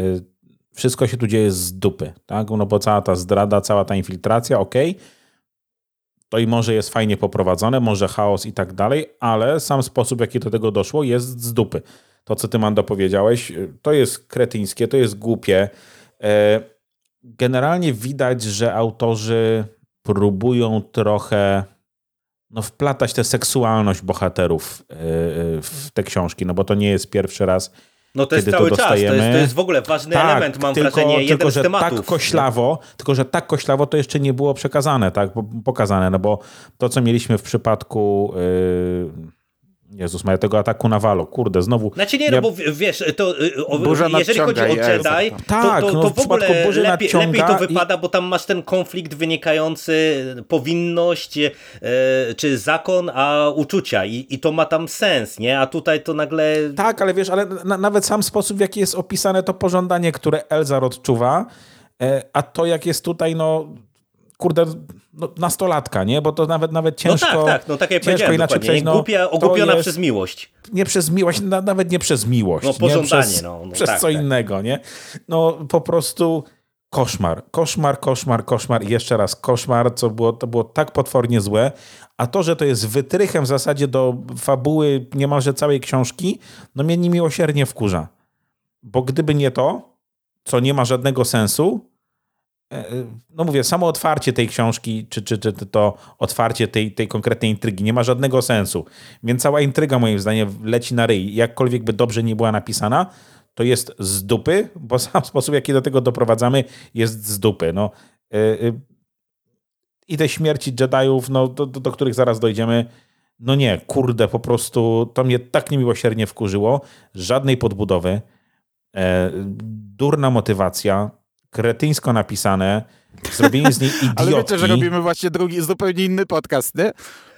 wszystko się tu dzieje z dupy, tak? No bo cała ta zdrada, cała ta infiltracja, okej, to i może jest fajnie poprowadzone, może chaos i tak dalej, ale sam sposób, jaki do tego doszło, jest z dupy. To, co ty, Mando, powiedziałeś, to jest kretyńskie, to jest głupie. E, Generalnie widać, że autorzy próbują trochę no, wplatać tę seksualność bohaterów e, e, w te książki, no bo to nie jest pierwszy raz, No to jest Kiedy to cały czas, to jest, to jest w ogóle ważny tak, element, mam tylko, wrażenie, jeden tylko, z że tematów. tak koślawo, tylko, że tak koślawo to jeszcze nie było przekazane, tak, po- pokazane, no bo to, co mieliśmy w przypadku yy, Jezus Maria, tego ataku na Walo, kurde, znowu... Znaczy nie, no bo w- wiesz, to y, o, Burza jeżeli chodzi o Jedi, jest. Tak, to, to, no to w w ogóle lepiej, lepiej to i- wypada, bo tam masz ten konflikt wynikający powinność e, czy zakon, a uczucia I, i to ma tam sens, nie? A tutaj to nagle... Tak, ale wiesz, ale na, nawet sam sposób, w jaki jest opisane to pożądanie, które Elzar odczuwa, e, a to jak jest tutaj, no kurde, no, nastolatka, nie? Bo to nawet nawet No ciężko... tak, tak, no tak jak ciężko inaczej przejść, no, głupia, ogłupiona jest- przez miłość. nie przez miłość, na, nawet nie przez miłość. No, nie? pożądanie, przez, no, no przez tak, co tak. innego, nie? No po prostu koszmar, koszmar, koszmar, koszmar i jeszcze raz koszmar, co było, to było tak potwornie złe, a to, że to jest wytrychem w zasadzie do fabuły niemalże całej książki, no mnie niemiłosiernie wkurza. Bo gdyby nie to, co nie ma żadnego sensu, no mówię, samo otwarcie tej książki, czy, czy, czy to otwarcie tej, tej konkretnej intrygi nie ma żadnego sensu. Więc cała intryga moim zdaniem leci na ryj. Jakkolwiek by dobrze nie była napisana, to jest z dupy, bo sam sposób, jaki do tego doprowadzamy, jest z dupy. No, y, I te śmierci Jediów, no, do, do, do których zaraz dojdziemy, no nie, kurde, po prostu to mnie tak niemiłosiernie wkurzyło. Żadnej podbudowy, e, durna motywacja, kretyńsko napisane, zrobienie z niej idiotki. Ale wiecie, że robimy właśnie drugi, zupełnie inny podcast, nie?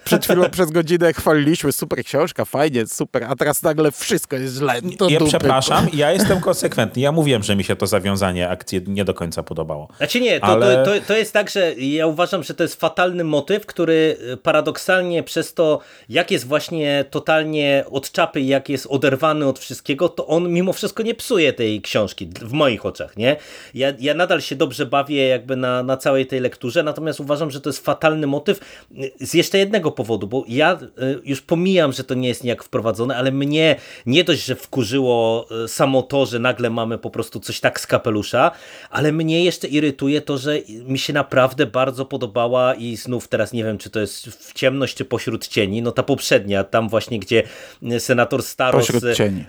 Przed chwilą przez godzinę chwaliliśmy, super książka, fajnie, super, a teraz nagle wszystko jest źle. To ja dupy. przepraszam, ja jestem konsekwentny. Ja mówiłem, że mi się to zawiązanie akcji nie do końca podobało. Znaczy nie, to, Ale- to, to, to jest tak, że ja uważam, że to jest fatalny motyw, który y, paradoksalnie przez to, jak jest właśnie totalnie od czapy, jak jest oderwany od wszystkiego, to on mimo wszystko nie psuje tej książki, w moich oczach, nie? Ja, ja nadal się dobrze bawię jakby na, na całej tej lekturze, natomiast uważam, że to jest fatalny motyw y, z jeszcze jednego powodu, bo ja y, już pomijam, że to nie jest nijak wprowadzone, ale mnie nie dość, że wkurzyło y, samo to, że nagle mamy po prostu coś tak z kapelusza, ale mnie jeszcze irytuje to, że mi się naprawdę bardzo podobała i znów teraz nie wiem, czy to jest w ciemność, czy pośród cieni, no ta poprzednia, tam właśnie, gdzie senator Staros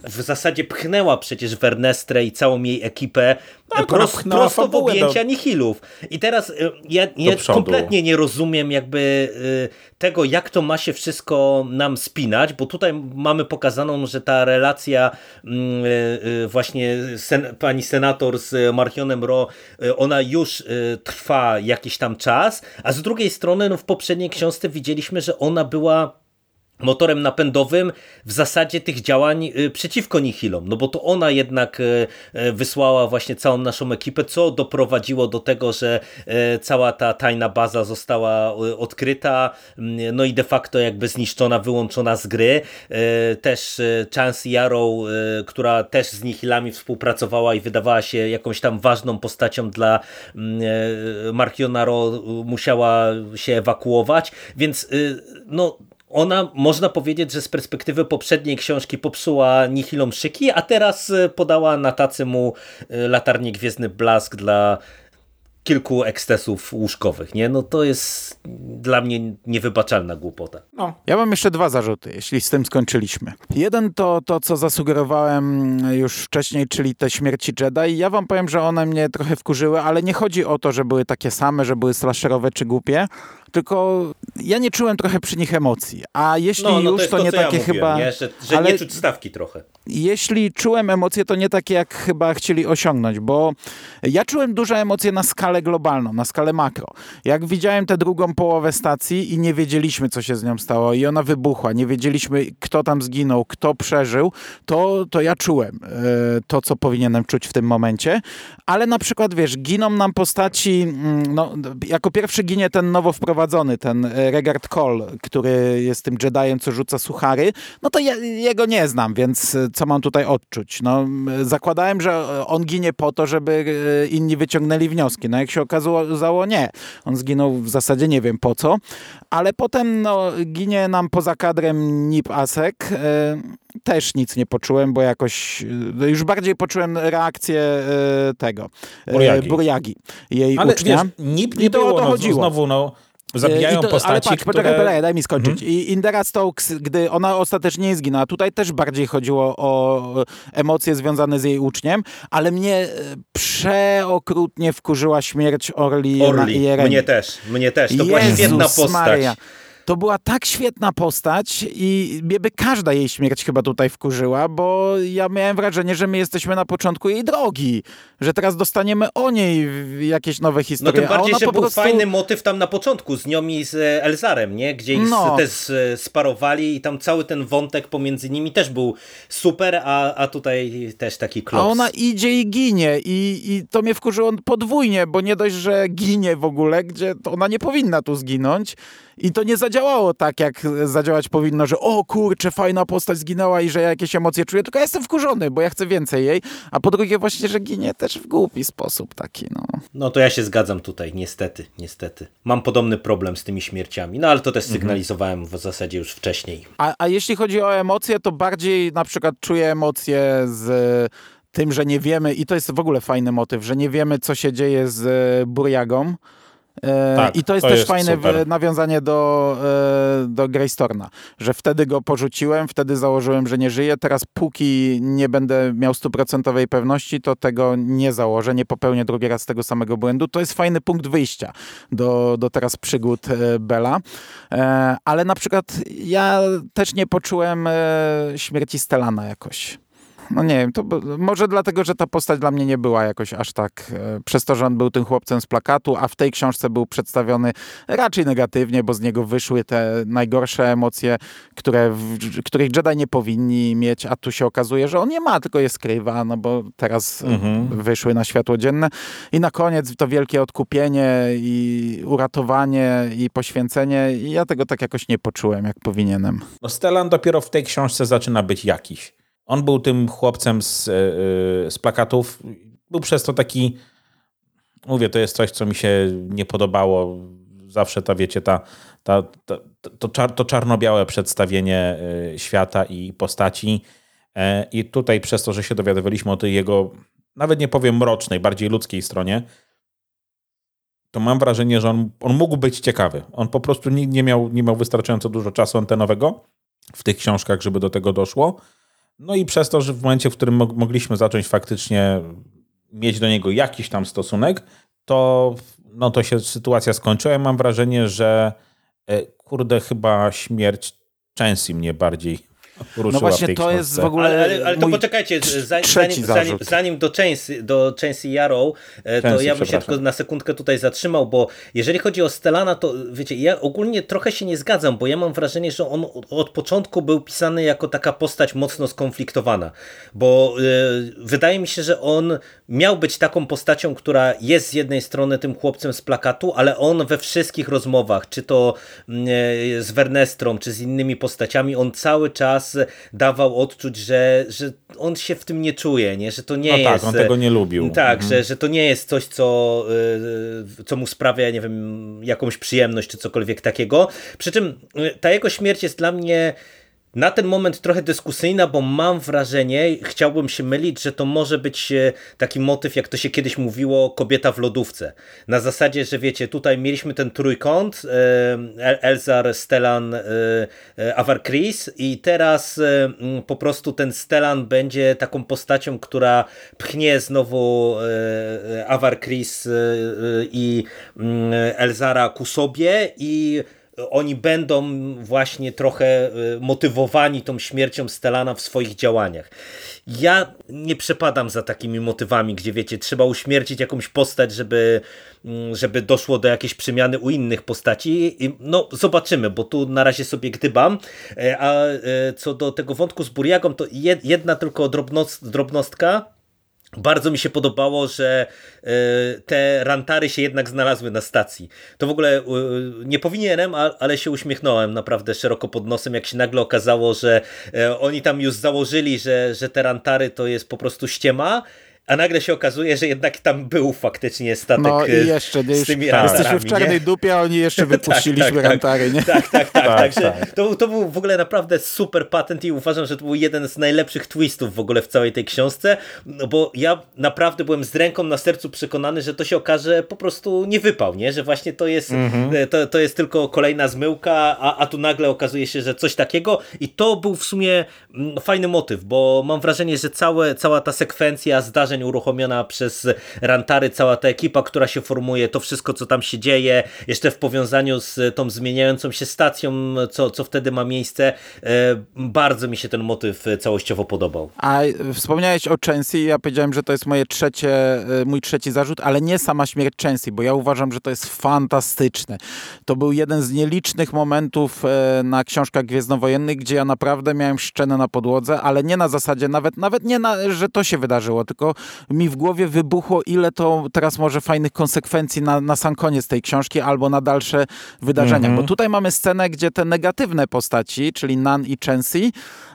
w zasadzie pchnęła przecież Wernestrę i całą jej ekipę Tak, ona prost, pchnęła prosto w objęcia nihilów. I teraz ja, kompletnie nie rozumiem jakby tego, jak to ma się wszystko nam spinać, bo tutaj mamy pokazaną, że ta relacja mm, y, y, właśnie sen, pani senator z Marchionem Ro, y, ona już trwa jakiś tam czas, a z drugiej strony no, w poprzedniej książce widzieliśmy, że ona była motorem napędowym w zasadzie tych działań y, przeciwko Nihilom, no bo to ona jednak y, y, wysłała właśnie całą naszą ekipę, co doprowadziło do tego, że cała ta tajna baza została odkryta, mm, no i de facto jakby zniszczona, wyłączona z gry. Też Chance Yarrow, która też z Nihilami współpracowała i wydawała się jakąś tam ważną postacią dla mm, Markionaro, musiała się ewakuować, więc no ona, można powiedzieć, że z perspektywy poprzedniej książki popsuła Nihilom szyki, a teraz e, podała na tacy mu e, latarnie Gwiezdny Blask dla kilku ekstesów łóżkowych, nie? No to jest dla mnie niewybaczalna głupota. No. Ja mam jeszcze dwa zarzuty, jeśli z tym skończyliśmy. Jeden to to, co zasugerowałem już wcześniej, czyli te śmierci Jedi. Ja wam powiem, że one mnie trochę wkurzyły, ale nie chodzi o to, że były takie same, że były slasherowe czy głupie, tylko ja nie czułem trochę przy nich emocji. A jeśli no, no już, to, to nie takie ja chyba. Nie? Że, że ale... nie czuć stawki trochę. Jeśli czułem emocje, to nie takie, jak chyba chcieli osiągnąć, bo ja czułem duże emocje na skalę globalną, na skalę makro. Jak widziałem tę drugą połowę stacji i nie wiedzieliśmy, co się z nią stało, i ona wybuchła, nie wiedzieliśmy, kto tam zginął, kto przeżył, to, to ja czułem e, to, co powinienem czuć w tym momencie. Ale na przykład, wiesz, giną nam postaci, mm, no, jako pierwszy ginie ten nowo wprowadzony wprowadzony, ten e, Regard Cole, który jest tym Jediem, co rzuca suchary, no to ja, jego nie znam, więc e, co mam tutaj odczuć? No, zakładałem, że on ginie po to, żeby e, inni wyciągnęli wnioski. No jak się okazało, nie. On zginął w zasadzie nie wiem po co, ale potem no, ginie nam poza kadrem Nip Asek. Też nic nie poczułem, bo jakoś już bardziej poczułem reakcję tego Burjagi, Burjagi jej ale ucznia. Wiesz, Nip nie I to było, o to no, chodziło. Znowu, no, Zabijają to, postaci, ale patrz, które... poczekaj, daj mi skończyć. Hmm. I Indera Stokes, gdy ona ostatecznie nie zginęła, tutaj też bardziej chodziło o emocje związane z jej uczniem, ale mnie e, przeokrutnie wkurzyła śmierć Orli, Orli. na Mnie też, mnie też. To Jezus była świetna postać. Maria. To była tak świetna postać i mnie by każda jej śmierć chyba tutaj wkurzyła, bo ja miałem wrażenie, że my jesteśmy na początku jej drogi, że teraz dostaniemy o niej jakieś nowe historie. No tym bardziej, że był prostu... fajny motyw tam na początku z nią i z Elzarem, nie? Gdzie ich no. też e, sparowali i tam cały ten wątek pomiędzy nimi też był super, a, a tutaj też taki klops. A ona idzie i ginie i, i to mnie wkurzyło podwójnie, bo nie dość, że ginie w ogóle, gdzie ona nie powinna tu zginąć, i to nie zadziałało tak, jak zadziałać powinno, że o kurczę, fajna postać zginęła i że ja jakieś emocje czuję, tylko ja jestem wkurzony, bo ja chcę więcej jej, a po drugie właśnie, że ginie też w głupi sposób taki, no. No to ja się zgadzam tutaj, niestety, niestety. Mam podobny problem z tymi śmierciami, no ale to też mhm. sygnalizowałem w zasadzie już wcześniej. A, a jeśli chodzi o emocje, to bardziej na przykład czuję emocje z tym, że nie wiemy, i to jest w ogóle fajny motyw, że nie wiemy, co się dzieje z Burjagą, tak, I to jest to też jest fajne super. nawiązanie do, e, do Greystorna, że wtedy go porzuciłem, wtedy założyłem, że nie żyje. Teraz póki nie będę miał stuprocentowej pewności, to tego nie założę, nie popełnię drugi raz tego samego błędu. To jest fajny punkt wyjścia do, do teraz przygód e, Bela. Ale na przykład ja też nie poczułem śmierci Stelana jakoś no nie wiem, to może dlatego, że ta postać dla mnie nie była jakoś aż tak, e, przez to, że on był tym chłopcem z plakatu, a w tej książce był przedstawiony raczej negatywnie, bo z niego wyszły te najgorsze emocje, które, których Jedi nie powinni mieć, a tu się okazuje, że on je ma, tylko je skrywa, no bo teraz mhm. wyszły na światło dzienne. I na koniec to wielkie odkupienie i uratowanie i poświęcenie i ja tego tak jakoś nie poczułem, jak powinienem. No Stellan dopiero w tej książce zaczyna być jakiś. On był tym chłopcem z, e, e, z plakatów. Był przez to taki. Mówię, to jest coś, co mi się nie podobało. Zawsze ta, wiecie, ta, ta, ta to, czar, to czarno-białe przedstawienie e, świata i postaci. I tutaj przez to, że się dowiadywaliśmy o tej jego, nawet nie powiem mrocznej, bardziej ludzkiej stronie, to mam wrażenie, że on, on mógł być ciekawy. On po prostu nie, nie, miał, nie miał wystarczająco dużo czasu antenowego w tych książkach, żeby do tego doszło. No i przez to, że w momencie, w którym mogliśmy zacząć faktycznie mieć do niego jakiś tam stosunek, to, no to się sytuacja skończyła. Ja mam wrażenie, że e, kurde, chyba śmierć Chancy mnie bardziej No właśnie w tej to książce. jest w ogóle Ale, ale, ale to poczekajcie, zanim, zanim, zarzut. zanim do Chains, do Chains Yarrow, e, to Chains, ja bym się tylko na sekundkę tutaj zatrzymał, bo jeżeli chodzi o Stellana, to wiecie, ja ogólnie trochę się nie zgadzam, bo ja mam wrażenie, że on od- początku był pisany jako taka postać mocno skonfliktowana, bo e, wydaje mi się, że on miał być taką postacią, która jest z jednej strony tym chłopcem z plakatu, ale on we wszystkich rozmowach, czy to mm, e, z Wernestrą, czy z innymi postaciami, on cały czas dawał odczuć, że, że on się w tym nie czuje, nie? że to nie No jest... tak, on tego nie lubił. Tak, że, że to nie jest coś, co, y, co mu sprawia, nie wiem, jakąś przyjemność, czy cokolwiek takiego. Przy czym ta jego śmierć jest dla mnie na ten moment trochę dyskusyjna, bo mam wrażenie, chciałbym się mylić, że to może być e, taki motyw, jak to się kiedyś mówiło, kobieta w lodówce. Na zasadzie, że wiecie, tutaj mieliśmy ten trójkąt, e, El- Elzar, Stellan, e, Avar Chris i teraz po prostu ten Stellan będzie taką postacią, która pchnie znowu Avar Chris i Elzara ku sobie i oni będą właśnie trochę y, motywowani tą śmiercią Stellana w swoich działaniach. Ja nie przepadam za takimi motywami, gdzie wiecie, trzeba uśmiercić jakąś postać, żeby, mm, żeby doszło do jakiejś przemiany u innych postaci. No, zobaczymy, bo tu na razie sobie gdybam. E, A e, co do tego wątku z Buriagą, to jed- jedna tylko drobnost, drobnostka. Bardzo mi się podobało, że e, te rantary się jednak znalazły na stacji. To w ogóle e, nie powinienem, ale się uśmiechnąłem naprawdę szeroko pod nosem, jak się nagle okazało, że e, oni tam już założyli, że, że te rantary to jest po prostu ściema, a nagle się okazuje, że jednak tam był faktycznie statek No e, i jeszcze, nie, z już tymi jesteśmy rantarami. w czarnej nie? dupie, a oni jeszcze wypuściliśmy tak, tak. rantary, nie? Tak, tak, tak. Tak, Także tak. To, to był w ogóle naprawdę super patent i uważam, że to był jeden z najlepszych twistów w ogóle w całej tej książce, no bo ja naprawdę byłem z ręką na sercu przekonany, że to się okaże po prostu nie wypał, nie? że właśnie to jest, Mhm. to, to jest tylko kolejna zmyłka, a, a tu nagle okazuje się, że coś takiego i to był w sumie mm, fajny motyw, bo mam wrażenie, że całe, cała ta sekwencja zdarzeń uruchomiona przez Rantary, cała ta ekipa, która się formuje, to wszystko, co tam się dzieje, jeszcze w powiązaniu z tą zmieniającą się stacją, co, co wtedy ma miejsce, e, bardzo mi się ten motyw całościowo podobał. A wspomniałeś o Chansey, ja powiedziałem, że to jest moje trzecie, e, mój trzeci zarzut, ale nie sama śmierć Chansey, bo ja uważam, że to jest fantastyczne. To był jeden z nielicznych momentów e, na książkach gwiezdnowojennych, gdzie ja naprawdę miałem szczenę na podłodze, ale nie na zasadzie, nawet, nawet nie, na, że to się wydarzyło, tylko mi w głowie wybuchło, ile to teraz może fajnych konsekwencji na, na sam koniec tej książki albo na dalsze wydarzenia. Bo tutaj mamy scenę, gdzie te negatywne postaci, czyli Nan i Chansey,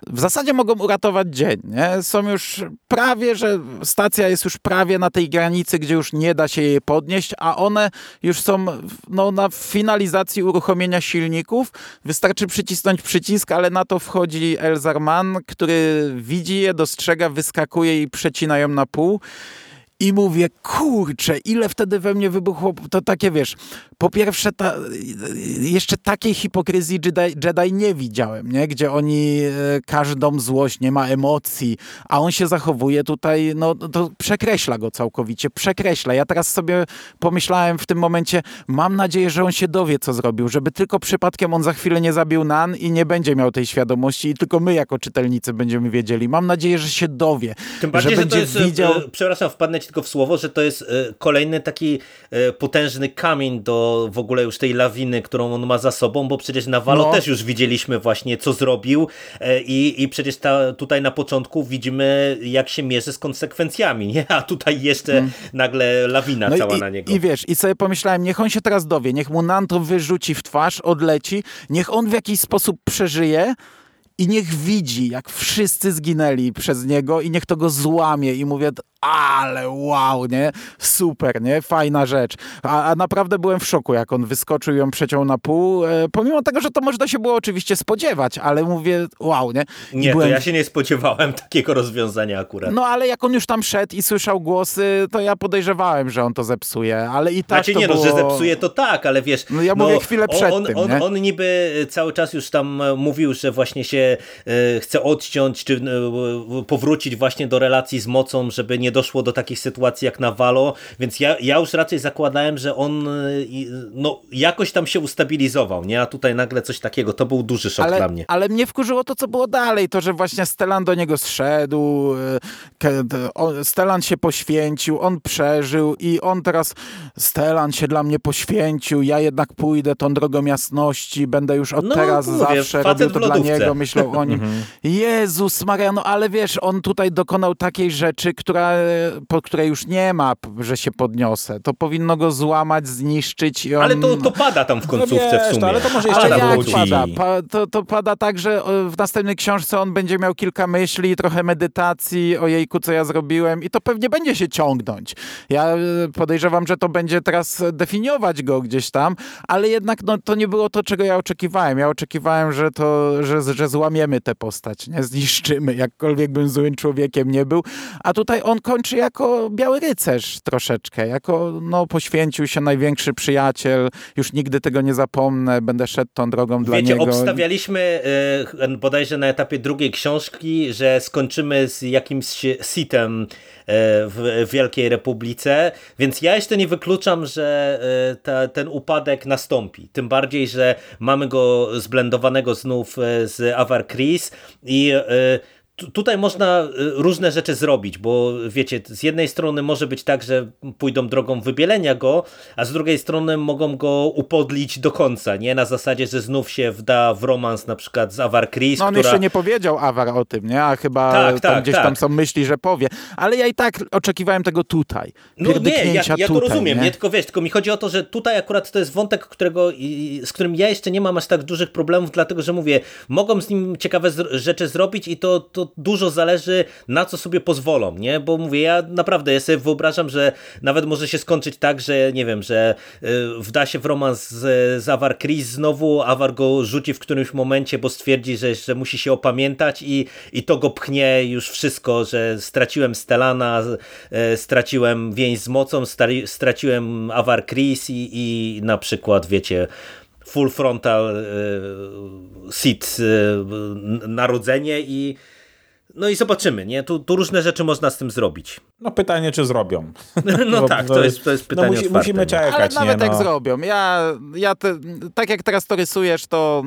w zasadzie mogą uratować dzień. Nie? Są już prawie, że stacja jest już prawie na tej granicy, gdzie już nie da się jej podnieść, a one już są no, na finalizacji uruchomienia silników. Wystarczy przycisnąć przycisk, ale na to wchodzi Elzar Mann, który widzi je, dostrzega, wyskakuje i przecina ją na I mówię, kurczę, ile wtedy we mnie wybuchło, to takie wiesz, po pierwsze ta, jeszcze takiej hipokryzji Jedi, Jedi nie widziałem, nie? gdzie oni e, każdą złość, nie ma emocji, a on się zachowuje tutaj, no to przekreśla go całkowicie, przekreśla. Ja teraz sobie pomyślałem w tym momencie, mam nadzieję, że on się dowie, co zrobił, żeby tylko przypadkiem on za chwilę nie zabił Nan i nie będzie miał tej świadomości i tylko my jako czytelnicy będziemy wiedzieli. Mam nadzieję, że się dowie, Tym bardziej, że że, to jest, widział... e, przepraszam, wpadnę ci tylko w słowo, że to jest e, kolejny taki e, potężny kamień do w ogóle już tej lawiny, którą on ma za sobą, bo przecież na Walo No. też już widzieliśmy właśnie, co zrobił e, i, i przecież ta, tutaj na początku widzimy, jak się mierzy z konsekwencjami, nie? A tutaj jeszcze nagle lawina cała Hmm. i, na niego. I wiesz, i sobie pomyślałem, niech on się teraz dowie, niech mu Nan to wyrzuci w twarz, odleci, niech on w jakiś sposób przeżyje i niech widzi, jak wszyscy zginęli przez niego i niech to go złamie i mówię, ale wow, nie? Super, nie? Fajna rzecz. A, a naprawdę byłem w szoku, jak on wyskoczył i ją przeciął na pół, e, pomimo tego, że to można się było oczywiście spodziewać, ale mówię, wow, nie? I Nie, byłem to ja się nie spodziewałem takiego rozwiązania akurat. no ale jak on już tam szedł i słyszał głosy, to ja podejrzewałem, że on to zepsuje, ale i tak Znaczy nie było... no, że zepsuje to tak, ale wiesz... No ja mówię chwilę przed on, tym, on, nie? on niby cały czas już tam e, mówił, że właśnie się e, chce odciąć, czy e, powrócić właśnie do relacji z mocą, żeby nie doszło do takich sytuacji jak na Valo, więc ja, ja już raczej zakładałem, że on no, jakoś tam się ustabilizował, nie? A tutaj nagle coś takiego, to był duży szok ale, dla mnie. Ale mnie wkurzyło to, co było dalej, to, że właśnie Stellan do niego zszedł, Stellan się poświęcił, on przeżył i on teraz, Stellan się dla mnie poświęcił, ja jednak pójdę tą drogą jasności, będę już od no, teraz mówię, zawsze robił to dla niego, myślał o nim. Mhm. Jezus Maria, no ale wiesz, on tutaj dokonał takiej rzeczy, która, po której już nie ma, że się podniosę. To powinno go złamać, zniszczyć i on... Ale to, to pada tam w końcówce no wiesz, w sumie. To, ale to może jeszcze ale jak pada? Pa, to, to pada tak, że w następnej książce on będzie miał kilka myśli, trochę medytacji o jejku, co ja zrobiłem i to pewnie będzie się ciągnąć. Ja e, podejrzewam, że to będzie teraz definiować go gdzieś tam, ale jednak no, to nie było to, czego ja oczekiwałem. Ja oczekiwałem, że to, że, że złamiemy tę postać, nie? Zniszczymy, jakkolwiek bym złym człowiekiem nie był. A tutaj on kończy jako biały rycerz troszeczkę, jako no, poświęcił się największy przyjaciel, już nigdy tego nie zapomnę, będę szedł tą drogą Wiecie, dla niego. obstawialiśmy y, bodajże na etapie drugiej książki, że skończymy z jakimś sitem w Wielkiej Republice, więc ja jeszcze nie wykluczam, że y, ta, ten upadek nastąpi. Tym bardziej, że mamy go zblendowanego znów z Avar Chris i tutaj można y, różne rzeczy zrobić, bo wiecie, z jednej strony może być tak, że pójdą drogą wybielenia go, a z drugiej strony mogą go upodlić do końca, nie? Na zasadzie, że znów się wda w romans na przykład z Avar Chris, No on która... jeszcze nie powiedział Avar o tym, nie? A chyba tak, tam tak, gdzieś tak. tam są myśli, że powie. Ale ja i tak oczekiwałem tego tutaj. No nie, ja, ja to tutaj, rozumiem, nie? nie? tylko wiesz, tylko mi chodzi o to, że tutaj akurat to jest wątek, którego, z którym ja jeszcze nie mam aż tak dużych problemów, dlatego, że mówię, mogą z nim ciekawe rzeczy zrobić i to, to dużo zależy na co sobie pozwolą, nie? Bo mówię, ja naprawdę ja sobie wyobrażam, że nawet może się skończyć tak, że nie wiem, że y, wda się w romans z, z Avar Chris znowu, Avar go rzuci w którymś momencie, bo stwierdzi, że, że musi się opamiętać i, i to go pchnie już wszystko, że straciłem Stellana, y, straciłem więź z mocą, straciłem Avar Chris i, i na przykład, wiecie, full frontal y, sit y, narodzenie i no i zobaczymy, nie? Tu, tu, różne rzeczy można z tym zrobić. No pytanie, czy zrobią. No Bo, tak, to jest, to jest pytanie no musi, otwarte, Musimy czekać, Ale nawet nie, jak no. zrobią. Ja, ja te, tak jak teraz to rysujesz, to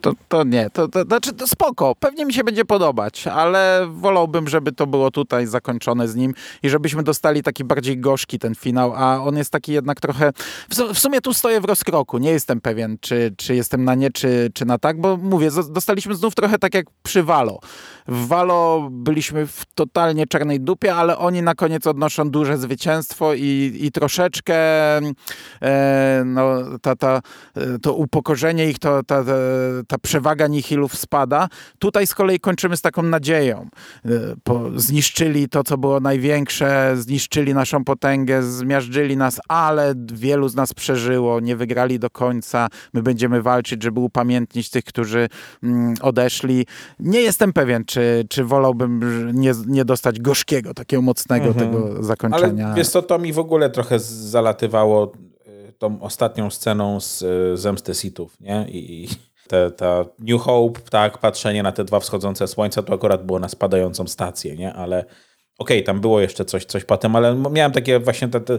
to, to nie, to, to znaczy to spoko, pewnie mi się będzie podobać, ale wolałbym, żeby to było tutaj zakończone z nim i żebyśmy dostali taki bardziej gorzki ten finał, a on jest taki jednak trochę, w, sumie tu stoję w rozkroku, nie jestem pewien, czy, czy jestem na nie, czy, czy na tak, bo mówię, dostaliśmy znów trochę tak jak przy Valo. W Valo byliśmy w totalnie czarnej dupie, ale oni na koniec odnoszą duże zwycięstwo i, i troszeczkę e, no, ta, ta, to upokorzenie ich, to, ta, ta, ta przewaga nihilów spada. Tutaj z kolei kończymy z taką nadzieją. Po, zniszczyli to, co było największe, zniszczyli naszą potęgę, zmiażdżyli nas, ale wielu z nas przeżyło, nie wygrali do końca. My będziemy walczyć, żeby upamiętnić tych, którzy mm, odeszli. Nie jestem pewien, czy, czy wolałbym nie, nie dostać gorzkiego, takiego mocnego mhm. tego zakończenia. Ale wiesz co, to mi w ogóle trochę zalatywało tą ostatnią sceną z Zemsty Sithów, nie? I, te, ta New Hope, tak, patrzenie na te dwa wschodzące słońca, to akurat było na spadającą stację, nie? Ale okej, okay, tam było jeszcze coś, coś potem, ale miałem takie właśnie te, te,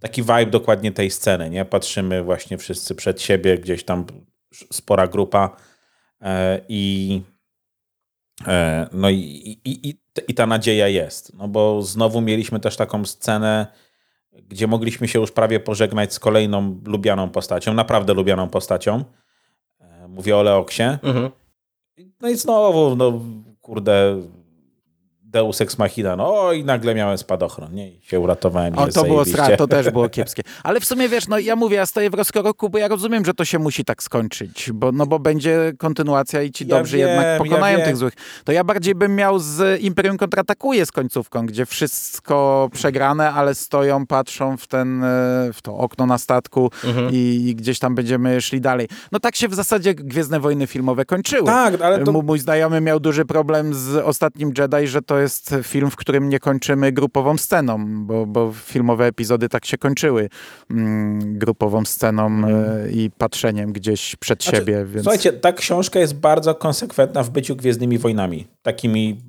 taki vibe dokładnie tej sceny, nie? Patrzymy właśnie wszyscy przed siebie, gdzieś tam spora grupa e, i e, no i, i, i, i ta nadzieja jest, no bo znowu mieliśmy też taką scenę, gdzie mogliśmy się już prawie pożegnać z kolejną lubianą postacią, naprawdę lubianą postacią, Mówię o Leoksie. Mhm. No i znowu, no kurde, Deus Ex Machina, no i nagle miałem spadochron, nie? I się uratowałem. O, to było strat, to też było kiepskie. Ale w sumie wiesz, no ja mówię, ja stoję w rozkroku, bo ja rozumiem, że to się musi tak skończyć, bo, no bo będzie kontynuacja i ci ja dobrzy wiem, jednak pokonają ja tych złych. To ja bardziej bym miał z Imperium kontratakuje z końcówką, gdzie wszystko przegrane, ale stoją, patrzą w ten, e, w to okno na statku mhm. i, i, gdzieś tam będziemy szli dalej. No tak się w zasadzie Gwiezdne Wojny filmowe kończyły. Tak, ale to... Mój znajomy miał duży problem z Ostatnim Jedi, że to jest film, w którym nie kończymy grupową sceną, bo, bo filmowe epizody tak się kończyły mm, grupową sceną mm. i patrzeniem gdzieś przed znaczy, siebie. Więc... Słuchajcie, ta książka jest bardzo konsekwentna w byciu Gwiezdnymi Wojnami. Takimi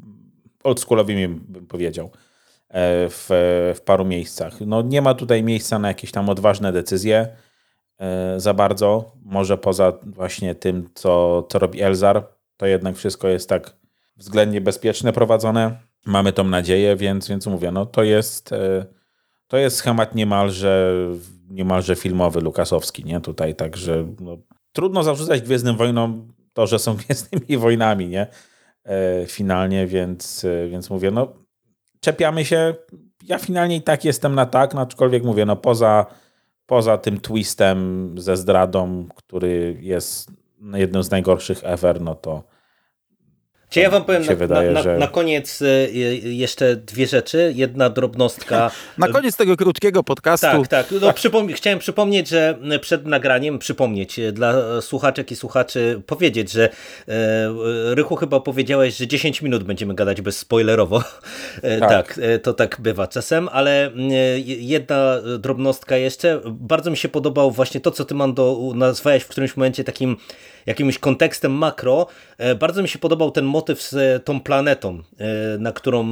oldschoolowymi bym powiedział. w, w paru miejscach. No, nie ma tutaj miejsca na jakieś tam odważne decyzje za bardzo. Może poza właśnie tym, co, co robi Elzar, to jednak wszystko jest tak względnie bezpieczne prowadzone. Mamy tą nadzieję, więc, więc mówię, no to jest, to jest schemat niemalże, niemalże filmowy, lukasowski, nie? Tutaj, także no, trudno zarzucać Gwiezdnym Wojnom to, że są Gwiezdnymi Wojnami, nie? E, finalnie, więc, e, więc mówię, no czepiamy się. Ja finalnie i tak jestem na tak, no, aczkolwiek mówię, no poza, poza tym twistem ze zdradą, który jest jednym z najgorszych ever, no to czy ja wam powiem na, wydaje, na, że... na, koniec e, jeszcze dwie rzeczy. Jedna drobnostka. Na koniec tego krótkiego podcastu. Tak, tak. No, przypom chciałem przypomnieć, że przed nagraniem, przypomnieć e, dla słuchaczek i słuchaczy, powiedzieć, że e, Rychu chyba powiedziałeś, że 10 minut będziemy gadać bezspoilerowo. E, tak. tak, to tak bywa czasem, ale jedna drobnostka jeszcze. Bardzo mi się podobał właśnie to, co ty, Mando, nazwałeś w którymś momencie takim jakimś kontekstem makro. E, bardzo mi się podobał ten motyw z e, tą planetą, e, na którą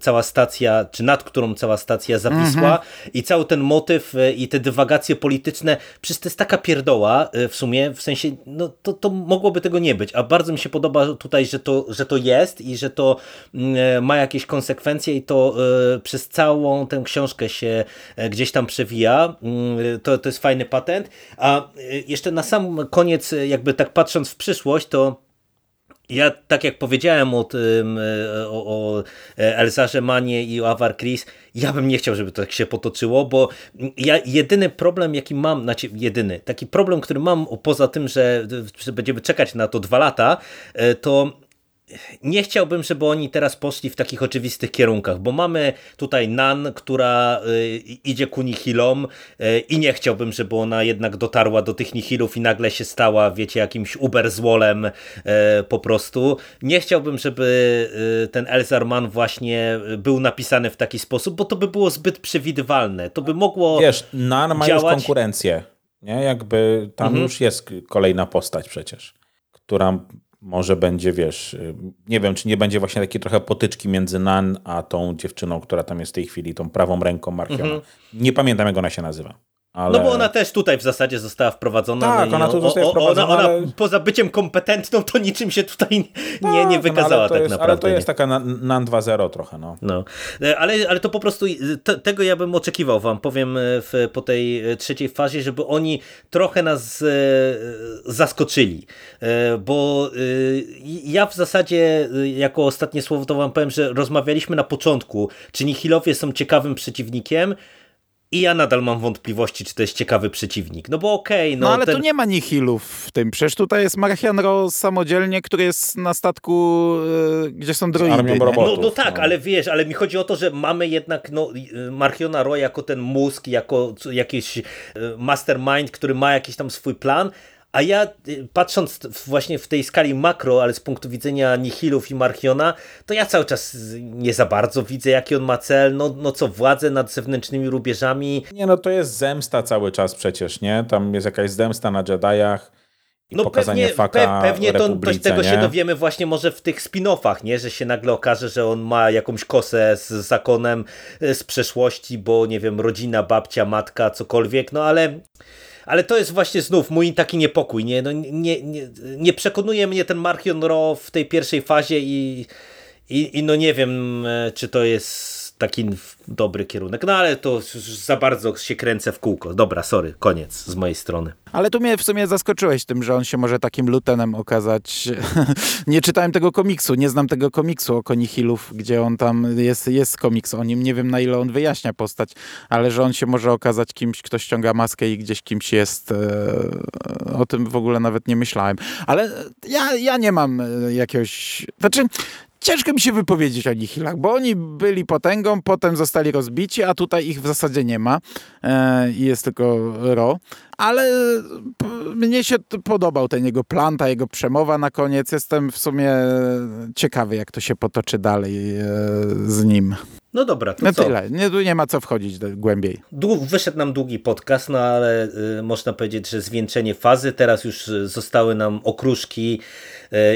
cała stacja, czy nad którą cała stacja zawisła mhm. i cały ten motyw i te dywagacje polityczne, przecież to jest taka pierdoła w sumie, w sensie, no to, to mogłoby tego nie być, a bardzo mi się podoba tutaj, że to, że to jest i że to mm, ma jakieś konsekwencje i to przez całą tę książkę się gdzieś tam przewija. Mm, to, to jest fajny patent. A jeszcze na sam koniec, jak jakby tak patrząc w przyszłość, to ja, tak jak powiedziałem o, tym, e, o, o Elzarze Manie i o Avar Chris, ja bym nie chciał, żeby to tak się potoczyło, bo ja jedyny problem, jaki mam, znaczy jedyny, taki problem, który mam poza tym, że, że będziemy czekać na to dwa lata, e, to nie chciałbym, żeby oni teraz poszli w takich oczywistych kierunkach, bo mamy tutaj Nan, która y, idzie ku nihilom y, i nie chciałbym, żeby ona jednak dotarła do tych nihilów i nagle się stała, wiecie, jakimś uberzwolem y, po prostu. Nie chciałbym, żeby ten Elzar Mann właśnie był napisany w taki sposób, bo to by było zbyt przewidywalne. To by mogło Wiesz, Nan ma działać... już konkurencję. Nie? Jakby tam mhm. już jest kolejna postać przecież, która może będzie, wiesz, y, nie wiem, czy nie będzie właśnie takiej trochę potyczki między Nan a tą dziewczyną, która tam jest w tej chwili, tą prawą ręką Markiona. Mhm. Nie pamiętam, jak ona się nazywa. Ale... No bo ona też tutaj w zasadzie została wprowadzona. Tak, no ona tu zostaje wprowadzona. Ona, ona poza byciem kompetentną to niczym się tutaj nie, nie tak, wykazała no, tak jest, naprawdę. Ale to jest taka NAN 2.0 trochę. No. no. E, ale, ale to po prostu te, tego ja bym oczekiwał wam, powiem e, w, po tej e, trzeciej fazie, żeby oni trochę nas e, zaskoczyli. E, bo e, ja w zasadzie jako ostatnie słowo to wam powiem, że rozmawialiśmy na początku, czy Nihilowie są ciekawym przeciwnikiem, i ja nadal mam wątpliwości, czy to jest ciekawy przeciwnik. No bo okej, okay, no, no. ale ten... tu nie ma nihilów w tym. Przecież tutaj jest Marchianro samodzielnie, który jest na statku, yy, gdzie są droidy. Robotów, no, no tak, no. ale wiesz, ale mi chodzi o to, że mamy jednak no, Marchiona Ro jako ten mózg, jako jakiś yy, mastermind, który ma jakiś tam swój plan, a ja y, patrząc właśnie w tej skali makro, ale z punktu widzenia Nihilów i Marchiona, to ja cały czas nie za bardzo widzę, jaki on ma cel. No, no co, władzę nad zewnętrznymi rubieżami. Nie, no to jest zemsta cały czas przecież, nie? Tam jest jakaś zemsta na Jediach. I no pokazanie pewnie, faka pe, pewnie to, to, tego nie? się dowiemy właśnie może w tych spin-offach, nie? że się nagle okaże, że on ma jakąś kosę z zakonem e, z przeszłości, bo nie wiem, rodzina, babcia, matka, cokolwiek, no ale ale to jest właśnie znów mój taki niepokój. Nie, no, nie, nie, nie przekonuje mnie ten Markion Ro w tej pierwszej fazie i, i, i no nie wiem, e, czy to jest taki dobry kierunek. No ale to za bardzo się kręcę w kółko. Dobra, sorry, koniec z mojej strony. Ale tu mnie w sumie zaskoczyłeś tym, że on się może takim lutenem okazać. nie czytałem tego komiksu, nie znam tego komiksu o Konihilów, gdzie on tam jest, jest komiks o nim. Nie wiem na ile on wyjaśnia postać, ale że on się może okazać kimś, kto ściąga maskę i gdzieś kimś jest. E, o tym w ogóle nawet nie myślałem. Ale ja, ja nie mam e, jakiegoś... Znaczy, ciężko mi się wypowiedzieć o Nihilach, bo oni byli potęgą, potem zostali rozbici, a tutaj ich w zasadzie nie ma e, i jest tylko Ro. Ale mnie się podobał ten jego plan, ta jego przemowa na koniec. Jestem w sumie ciekawy, jak to się potoczy dalej e, z nim. No dobra, to No co? tyle. Nie, tu nie ma co wchodzić głębiej. Wyszedł nam długi podcast, no ale y, można powiedzieć, że zwieńczenie fazy. Teraz już y, zostały nam okruszki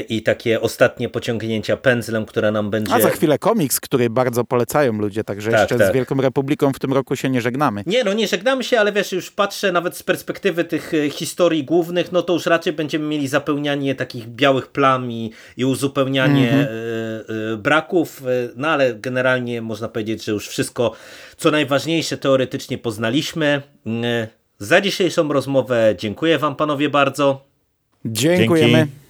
i takie ostatnie pociągnięcia pędzlem, które nam będzie... A za chwilę komiks, który bardzo polecają ludzie, także Tak, jeszcze tak. z Wielką Republiką w tym roku się nie żegnamy. Nie, no nie żegnamy się, ale wiesz, już patrzę nawet z perspektywy tych e, historii głównych, no to już raczej będziemy mieli zapełnianie takich białych plam i, i uzupełnianie e, e, braków, e, no ale generalnie można powiedzieć, że już wszystko, co najważniejsze teoretycznie poznaliśmy. E, Za dzisiejszą rozmowę dziękuję wam panowie bardzo. Dziękujemy. Dzięki.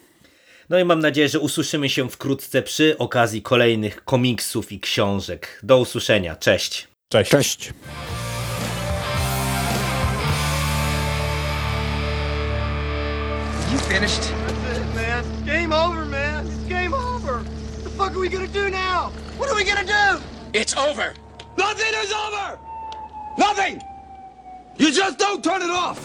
No i mam nadzieję, że usłyszymy się wkrótce przy okazji kolejnych komiksów i książek. Do usłyszenia. Cześć. Cześć. Cześć. You finished? That's it, man. Game over, man. It's game over. What the fuck are we gonna do now? What are we gonna do? It's over. Nothing is over! Nothing! You just don't turn it off!